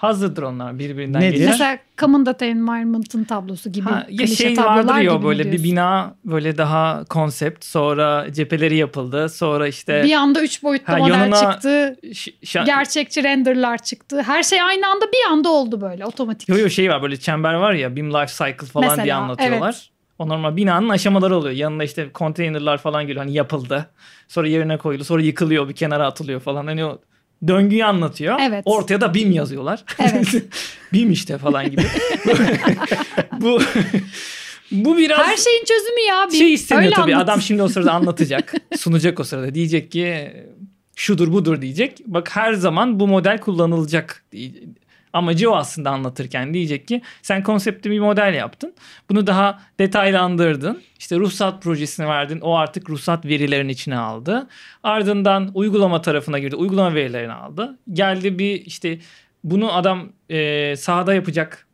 hazırdır onlar birbirinden Nedir? geçer. Mesela Common Data Environment'ın tablosu gibi Ha, ya şey tablolar vardır ya böyle bir bina böyle daha konsept sonra cepheleri yapıldı sonra işte Bir anda üç boyutlu Ha, model yanına- çıktı. ş- Gerçekçi renderlar çıktı. Her şey aynı anda bir anda oldu böyle otomatik. yo yo şey var böyle çember var ya BIM life cycle falan Mesela, diye anlatıyorlar. evet. O normal binanın aşamaları oluyor. Yanında işte konteynerlar falan geliyor. Hani yapıldı. Sonra yerine koyuluyor. Sonra yıkılıyor. Bir kenara atılıyor falan. Hani o döngüyü anlatıyor. Evet. Ortaya da BIM yazıyorlar. Evet. <laughs> BIM işte falan gibi. <laughs> bu bu biraz Her şeyin çözümü ya. Bir, şey istemiyor öyle tabii. anlat- Adam şimdi o sırada anlatacak. sunacak o sırada. Diyecek ki şudur budur diyecek. Bak her zaman bu model kullanılacak. Amacı o aslında anlatırken diyecek ki sen konsepti bir model yaptın. Bunu daha detaylandırdın. İşte ruhsat projesini verdin. O artık ruhsat verilerini içine aldı. Ardından uygulama tarafına girdi. Uygulama verilerini aldı. Geldi bir işte bunu adam e, sahada yapacak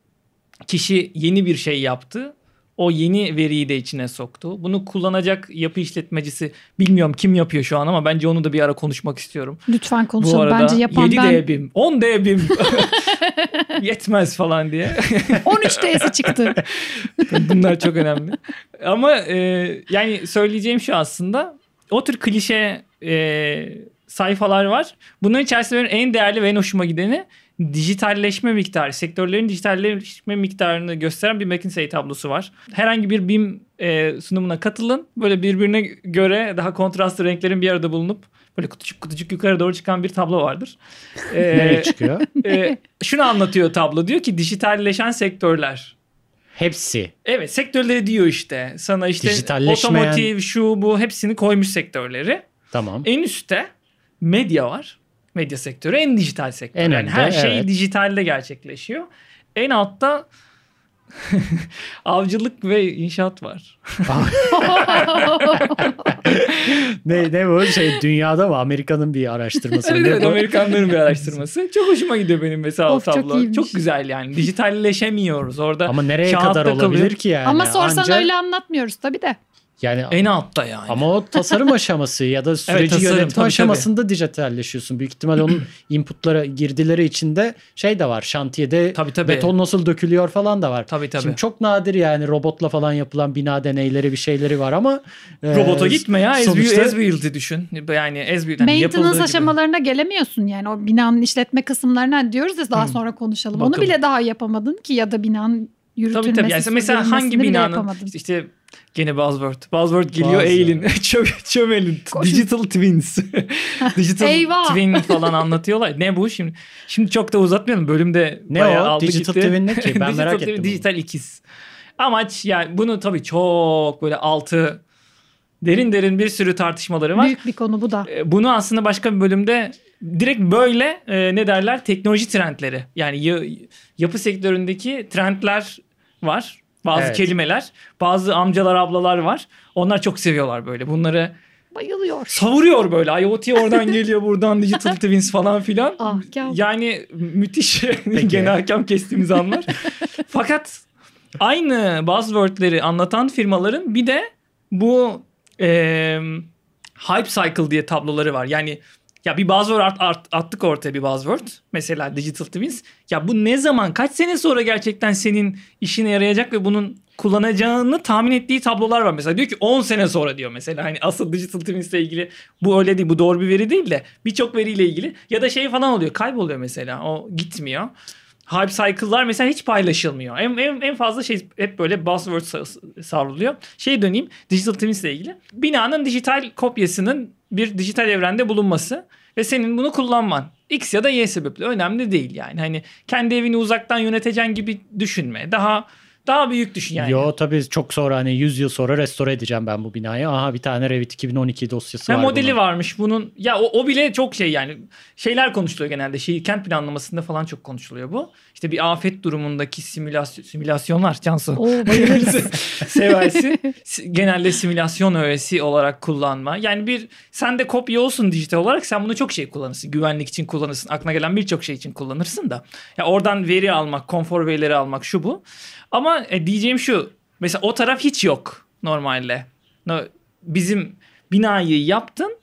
kişi yeni bir şey yaptı. O yeni veriyi de içine soktu. Bunu kullanacak yapı işletmecisi bilmiyorum kim yapıyor şu an ama bence onu da bir ara konuşmak istiyorum. Lütfen Bu konuşalım. arada Bence yapan 7 ben. D BIM, 10 D BIM <laughs> yetmez falan diye. <laughs> 13 D'si çıktı. <laughs> Bunlar çok önemli. Ama e, yani söyleyeceğim şu aslında o tür klişe e, sayfalar var. Bunların içerisinde benim en değerli ve en hoşuma gideni dijitalleşme miktarı, sektörlerin dijitalleşme miktarını gösteren bir McKinsey tablosu var. Herhangi bir BIM e, sunumuna katılın. Böyle birbirine göre daha kontrastlı renklerin bir arada bulunup böyle kutucuk kutucuk yukarı doğru çıkan bir tablo vardır. E, <laughs> Nereye çıkıyor? e, şunu anlatıyor tablo. Diyor ki dijitalleşen sektörler. Hepsi. Evet sektörleri diyor işte. Sana işte Dijitalleşmeyen- otomotiv şu bu hepsini koymuş sektörleri. Tamam. En üstte medya var. Medya sektörü en dijital sektör. En yani önde, her şey evet. dijitalde gerçekleşiyor. En altta <laughs> avcılık ve inşaat var. <laughs> ne, ne bu şey dünyada mı Amerika'nın bir araştırması mı? Evet, evet? Amerikanların bir araştırması. Çok hoşuma gidiyor benim mesela o Of, çok tablo. iyiymiş. Çok güzel yani. Dijitalleşemiyoruz orada. Ama nereye kadar kalıyor. olabilir ki yani? Ama sorsan Anca- öyle anlatmıyoruz tabii de. Yani En altta yani. ama o tasarım <laughs> aşaması ya da süreci tasarım, yönetme tabii, aşamasında dijitalleşiyorsun. Büyük ihtimal onun <clears throat> inputlara girdileri içinde şey de var. Şantiyede Tabii, tabii. beton nasıl dökülüyor falan da var. Tabii tabii. Şimdi çok nadir yani robotla falan yapılan bina deneyleri bir şeyleri var ama e, Robota gitme ya. sonuçta- As Built'i düşün. Yani As Build. hani yapıldığı Maintenance gibi. aşamalarına gelemiyorsun yani. O binanın işletme kısımlarına diyoruz ya daha sonra konuşalım. Onu Bakım. bile daha yapamadın ki ya da binanın yürütülmesi, Tabii tabii. Yani mesela hangi binanın işte gene buzzword. Buzzword geliyor Bazı. eğilin. <laughs> Çö- çömelin. Koşun. Digital twins. <laughs> Digital Eyvah. twin falan anlatıyorlar. Ne bu şimdi? Şimdi çok da uzatmayalım. Bölümde Ne bayağı o? aldı Digital gitti. twin ne ki? <laughs> Ben Digital merak twin, ettim bunu. Dijital ikiz. Amaç yani bunu tabii çok böyle altı derin derin bir sürü tartışmaları var. Büyük bir konu bu da. E, Bunu aslında başka bir bölümde direkt böyle e, ne derler teknoloji trendleri yani ya- yapı sektöründeki trendler var. Bazı Evet. kelimeler, bazı amcalar ablalar var. Onlar çok seviyorlar böyle. Bunları Bayılıyor. Savuruyor böyle. IoT <laughs> oradan geliyor buradan Digital <laughs> Twins falan filan. Ah, gel. Yani müthiş <laughs> gene hakem kestiğimiz anlar. Fakat aynı buzzwordleri anlatan firmaların bir de bu e, hype cycle diye tabloları var. Yani ya bir buzzword art, art, attık ortaya bir buzzword. Mesela Digital Twins. Ya bu ne zaman kaç sene sonra gerçekten senin işine yarayacak ve bunun kullanacağını tahmin ettiği tablolar var. Mesela diyor ki 10 sene sonra diyor mesela. Hani asıl Digital Twins ile ilgili bu öyle değil. Bu doğru bir veri değil de birçok veriyle ilgili. Ya da şey falan oluyor. Kayboluyor mesela. O gitmiyor. Hype cycle'lar mesela hiç paylaşılmıyor. En, en, en fazla şey hep böyle buzzword savruluyor. Şey döneyim Digital Twins ile ilgili. Binanın dijital kopyasının bir dijital evrende bulunması ve senin bunu kullanman. X ya da Y sebeple önemli değil yani. Hani kendi evini uzaktan yöneteceğin gibi düşünme. Daha daha büyük düşün yani. Yo tabii çok sonra hani 100 yıl sonra restore edeceğim ben bu binayı. Aha bir tane Revit 2012 dosyası ha, var. Modeli bunun. varmış bunun. Ya o, o bile çok şey yani. Şeyler konuşuluyor genelde. Şey, kent planlamasında falan çok konuşuluyor bu. İşte bir afet durumundaki simülasyon, simülasyonlar Cansu. Oo bayılırız. <laughs> Seversin. genelde simülasyon öğesi olarak kullanma. Yani bir sende kopya olsun dijital olarak sen bunu çok şey kullanırsın. Güvenlik için kullanırsın. Aklına gelen birçok şey için kullanırsın da. Ya oradan veri almak, konfor verileri almak şu bu. Ama e, diyeceğim şu. Mesela o taraf hiç yok normalde. No, bizim binayı yaptın.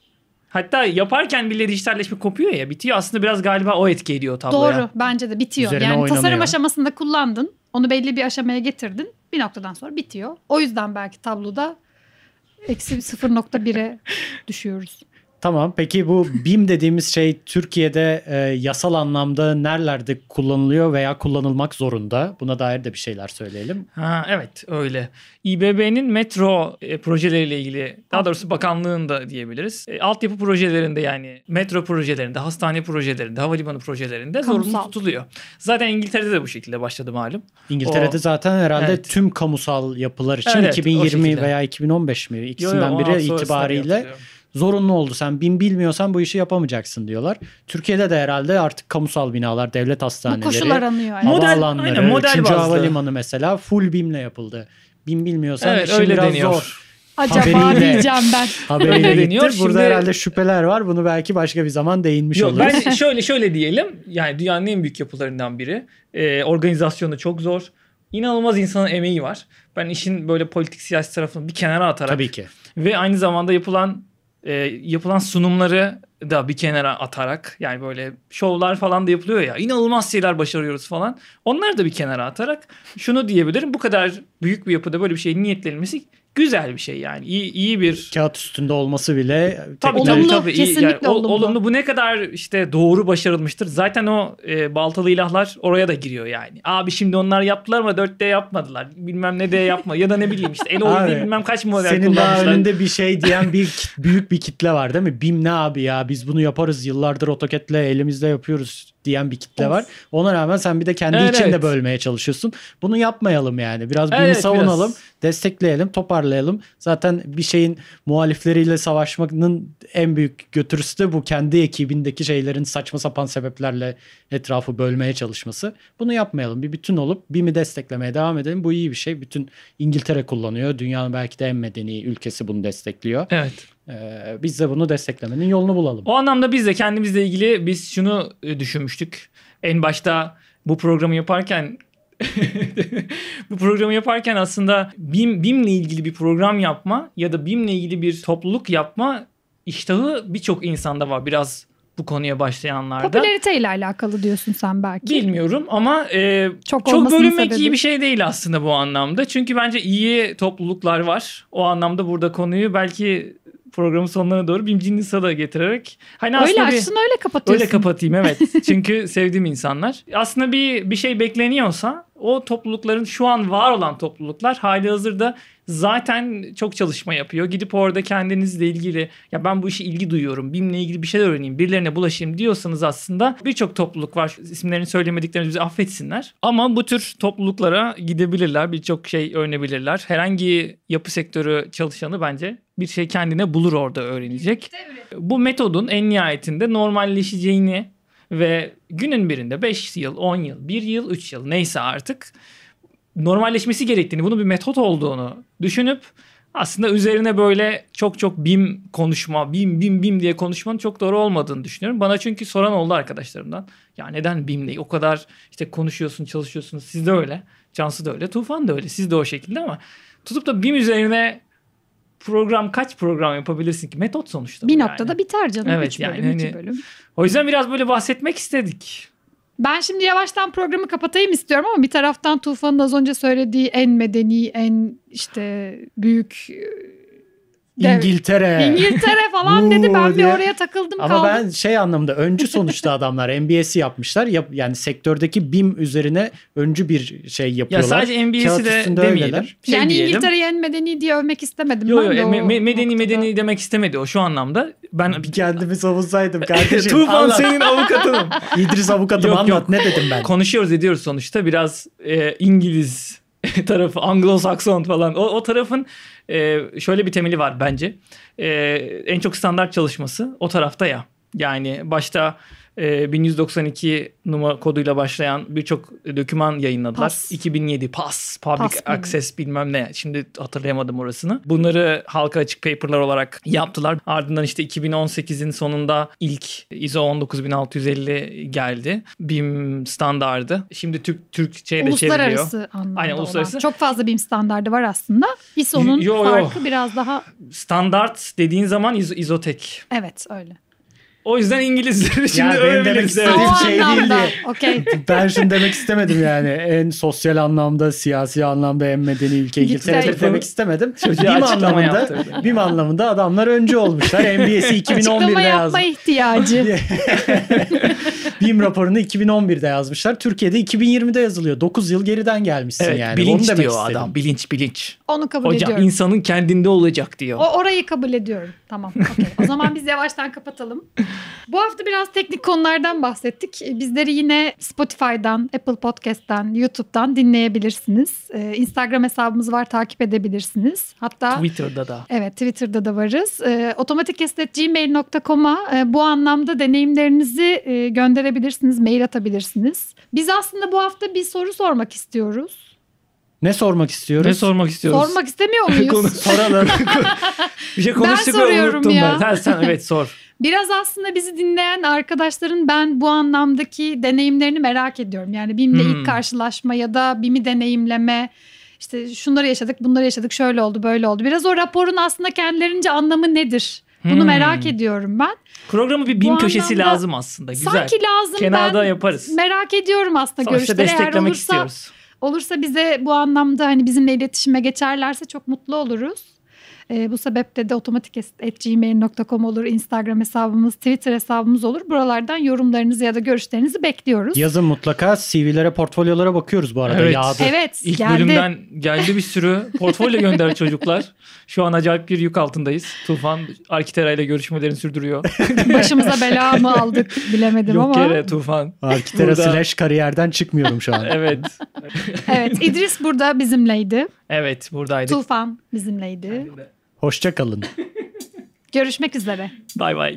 Hatta yaparken bile dijitalleşme kopuyor ya bitiyor. Aslında biraz galiba o etki ediyor tabloya. Doğru bence de bitiyor. Üzerine yani tasarım oynanıyor. aşamasında kullandın. Onu belli bir aşamaya getirdin. Bir noktadan sonra bitiyor. O yüzden belki tabloda eksi 0.1'e <laughs> düşüyoruz. Tamam peki bu BIM dediğimiz şey Türkiye'de e, yasal anlamda nerelerde kullanılıyor veya kullanılmak zorunda? Buna dair de bir şeyler söyleyelim. Ha evet öyle. İBB'nin metro e, projeleriyle ilgili daha doğrusu bakanlığın da diyebiliriz. E, altyapı projelerinde yani metro projelerinde, hastane projelerinde, havalimanı projelerinde zorunlu tutuluyor. Zaten İngiltere'de de bu şekilde başladı malum. İngiltere'de O- zaten herhalde Evet. tüm kamusal yapılar için Evet, o 2020 şekilde. veya 2015 mi Yo, yo, ikisinden 16 biri itibariyle. Zorunlu oldu. Sen BIM bilmiyorsan bu işi yapamayacaksın diyorlar. Türkiye'de de herhalde artık kamusal binalar, devlet Bu hastaneleri, koşul aranıyor. Yani. Model- havaalanları, aynen, model 3. bazlı. havalimanı mesela full BIM'le yapıldı. BIM bilmiyorsan Evet işin öyle biraz deniyor. zor. Acaba haberiyle- diyeceğim ben. Haberiyle deniyor. Burada Şimdi- herhalde şüpheler var. Bunu belki başka bir zaman değinmiş Yok, oluruz. ben şöyle şöyle diyelim. Yani dünyanın en büyük yapılarından biri. Ee, organizasyonu çok zor. İnanılmaz insanın emeği var. Ben işin böyle politik siyasi tarafını bir kenara atarak Tabii ki. ve aynı zamanda yapılan e, yapılan sunumları da bir kenara atarak yani böyle şovlar falan da yapılıyor ya inanılmaz şeyler başarıyoruz falan. Onları da bir kenara atarak şunu diyebilirim. Bu kadar büyük bir yapıda böyle bir şeyin niyetlenmesi güzel bir şey yani. İyi, iyi bir Kağıt üstünde olması bile Tabii Olumlu, tabii, tabii. İyi. kesinlikle ol- olumlu. olumlu. Bu ne kadar işte doğru başarılmıştır. Zaten o e, baltalı ilahlar oraya da giriyor yani. Abi şimdi onlar yaptılar ama 4D yapmadılar. Bilmem ne de yapma. ya da ne bileyim işte el oyunu bilmem kaç model Senin daha kullanmışlar. önünde bir şey diyen bir büyük bir kitle var değil mi? BIM ne abi ya biz bunu yaparız yıllardır AutoCAD'le elimizde yapıyoruz diyen bir kitle Of. var. Ona rağmen sen bir de kendi Evet, içinde bölmeye çalışıyorsun. Bunu yapmayalım yani. Biraz BIM'i Evet, savunalım, biraz. destekleyelim, toparlayalım. Zaten bir şeyin muhalifleriyle savaşmanın en büyük götürüsü de bu kendi ekibindeki şeylerin saçma sapan sebeplerle etrafı bölmeye çalışması. Bunu yapmayalım. Bir bütün olup BIM'i desteklemeye devam edelim. Bu iyi bir şey. Bütün İngiltere kullanıyor. Dünyanın belki de en medeni ülkesi bunu destekliyor. Evet. Ee, biz de bunu desteklemenin yolunu bulalım. O anlamda biz de kendimizle ilgili biz şunu e, düşünmüştük. En başta bu programı yaparken <laughs> bu programı yaparken aslında BİM, BİM'le ilgili bir program yapma ya da BİM'le ilgili bir topluluk yapma iştahı birçok insanda var. Biraz bu konuya başlayanlarda. Popülariteyle alakalı diyorsun sen belki. Bilmiyorum ama e, Çok, çok bölünmek sebebi. iyi bir şey değil aslında bu anlamda. Çünkü bence iyi topluluklar var. O anlamda burada konuyu belki programın sonlarına doğru BİMci Nisa da getirerek. Hani Öyle aslında bir- açsın öyle kapatıyorsun. Öyle kapatayım evet. <laughs> Çünkü sevdiğim insanlar. Aslında bir bir şey bekleniyorsa o toplulukların şu an var olan topluluklar hali hazırda zaten çok çalışma yapıyor. Gidip orada kendinizle ilgili ya ben bu işe ilgi duyuyorum. BİM'le ilgili bir şeyler öğreneyim. Birilerine bulaşayım diyorsanız aslında birçok topluluk var. İsimlerini söylemediklerimizi bizi affetsinler. Ama bu tür topluluklara gidebilirler. Birçok şey öğrenebilirler. Herhangi yapı sektörü çalışanı bence bir şey kendine bulur orada öğrenecek. Bu metodun en nihayetinde normalleşeceğini ve günün birinde 5 yıl, 10 yıl, 1 yıl, 3 yıl neyse artık normalleşmesi gerektiğini, bunun bir metot olduğunu düşünüp aslında üzerine böyle çok çok BİM konuşma, BİM BİM BİM diye konuşmanın çok doğru olmadığını düşünüyorum. Bana çünkü soran oldu arkadaşlarımdan. Ya neden BİM değil? O kadar işte konuşuyorsun, çalışıyorsunuz. Siz de öyle. Cansu da öyle. Tufan da öyle. Siz de o şekilde ama tutup da BİM üzerine program kaç program yapabilirsin ki? Metot sonuçta. Bir yani. noktada biter canım. Evet, Üç yani bölüm, iki hani- bölüm. O yüzden biraz böyle bahsetmek istedik. Ben şimdi yavaştan programı kapatayım istiyorum ama bir taraftan Tufan'ın az önce söylediği en medeni, en işte büyük İngiltere. İngiltere falan <laughs> dedi. Ben bir oraya takıldım Ama kaldım. ben şey anlamda öncü sonuçta adamlar MBS'i yapmışlar. Yap, yani sektördeki BIM üzerine öncü bir şey Ya yapıyorlar. sadece MBS'i de üstünde demeyelim. Şey yani diyelim. İngiltere'yi en medeni diye övmek istemedim. Yo ben yo e, me- me- medeni noktada. medeni demek istemedi o şu anlamda. Ben Bir kendimi savunsaydım <laughs> kardeşim. Tufan senin avukatınım. <laughs> İdris avukatım Yok, anlat yok. ne dedim ben? Konuşuyoruz ediyoruz sonuçta biraz e, İngiliz <laughs> tarafı Anglo-Sakson falan o, o tarafın e, şöyle bir temeli var bence. E, en çok standart çalışması o tarafta ya. Yani başta e, 1192 numara koduyla başlayan birçok doküman yayınladılar. PAS. 2007 PAS, Public PAS? Access bilmem ne. Şimdi hatırlayamadım orasını. Bunları halka açık paperlar olarak yaptılar. Ardından işte 2018'in sonunda ilk ISO 19650 geldi. BIM standardı. Şimdi Türk Türkçe'ye de çevriliyor. Uluslararası anlamda Aynen, olan. uluslararası. Çok fazla BİM standardı var aslında. ISO'nun Yo, yo. farkı biraz daha Standart dediğin zaman ISO, İzotek. evet öyle. O yüzden İngilizleri şimdi benim demek öğrenebiliriz. istediğim Evet. şey değildi. Okey. Ben şunu demek istemedim yani. En sosyal anlamda, siyasi anlamda en medeni ülke İngiltere'dir Güzel. demek istemedim. Çocuğa BİM anlamında. BİM anlamında adamlar öncü olmuşlar. MBS'i <laughs> Açıklama 2011'de yapma yazdı. ihtiyacı. <laughs> BİM raporunu 2011'de yazmışlar. Türkiye'de 2020'de yazılıyor. 9 yıl geriden gelmişsin Evet, yani. bilinç Onu demek diyor istedim. adam. Bilinç bilinç. Onu kabul Hocam ediyorum. insanın kendinde olacak diyor. O orayı kabul ediyorum. Tamam. okey. O zaman biz yavaştan kapatalım. Bu hafta biraz teknik konulardan bahsettik. Bizleri yine Spotify'dan, Apple Podcast'ten, YouTube'dan dinleyebilirsiniz. Ee, Instagram hesabımız var, takip edebilirsiniz. Hatta Twitter'da da. Evet Twitter'da da varız. E, otomatikestet.gmail.com'a e, bu anlamda deneyimlerinizi e, gönderebilirsiniz, mail atabilirsiniz. Biz aslında bu hafta bir soru sormak istiyoruz. Ne sormak istiyoruz? Ne sormak istiyoruz? Sormak istemiyor <laughs> Konu- muyuz? Soralım. <laughs> Bir şey konuştuk ve soruyorum unuttum ya. ben. Sen, sen evet sor. Biraz aslında bizi dinleyen arkadaşların ben bu anlamdaki deneyimlerini merak ediyorum. Yani BİM'le Hmm. ilk karşılaşma ya da BİM'i deneyimleme. İşte şunları yaşadık, bunları yaşadık, şöyle oldu, böyle oldu. Biraz o raporun aslında kendilerince anlamı nedir? Bunu Hmm. merak ediyorum ben. Programı bir Bu köşesi lazım aslında. Güzel. Sanki lazım Kenarda ben yaparız. merak ediyorum aslında Sonuçta görüşleri. Eğer desteklemek olursa, istiyoruz. olursa bize bu anlamda hani bizimle iletişime geçerlerse çok mutlu oluruz. Ee, bu sebeple de otomatik.gmail.com olur, Instagram hesabımız, Twitter hesabımız olur. Buralardan yorumlarınızı ya da görüşlerinizi bekliyoruz. Yazın mutlaka CV'lere, portfolyolara bakıyoruz bu arada. Evet. Yağdı. Evet, İlk geldi. bölümden geldi bir sürü portfolyo gönder çocuklar. Şu an acayip bir yük altındayız. Tufan Arkitera ile görüşmelerini sürdürüyor. <laughs> Başımıza bela mı aldık bilemedim Yok ama. yere Tufan. Arkitera Burada- slash kariyerden çıkmıyorum şu an. <laughs> Evet. Evet, İdris burada bizimleydi. Evet buradaydık. Tufan bizimleydi. Hoşça kalın. Görüşmek üzere. Bay bay.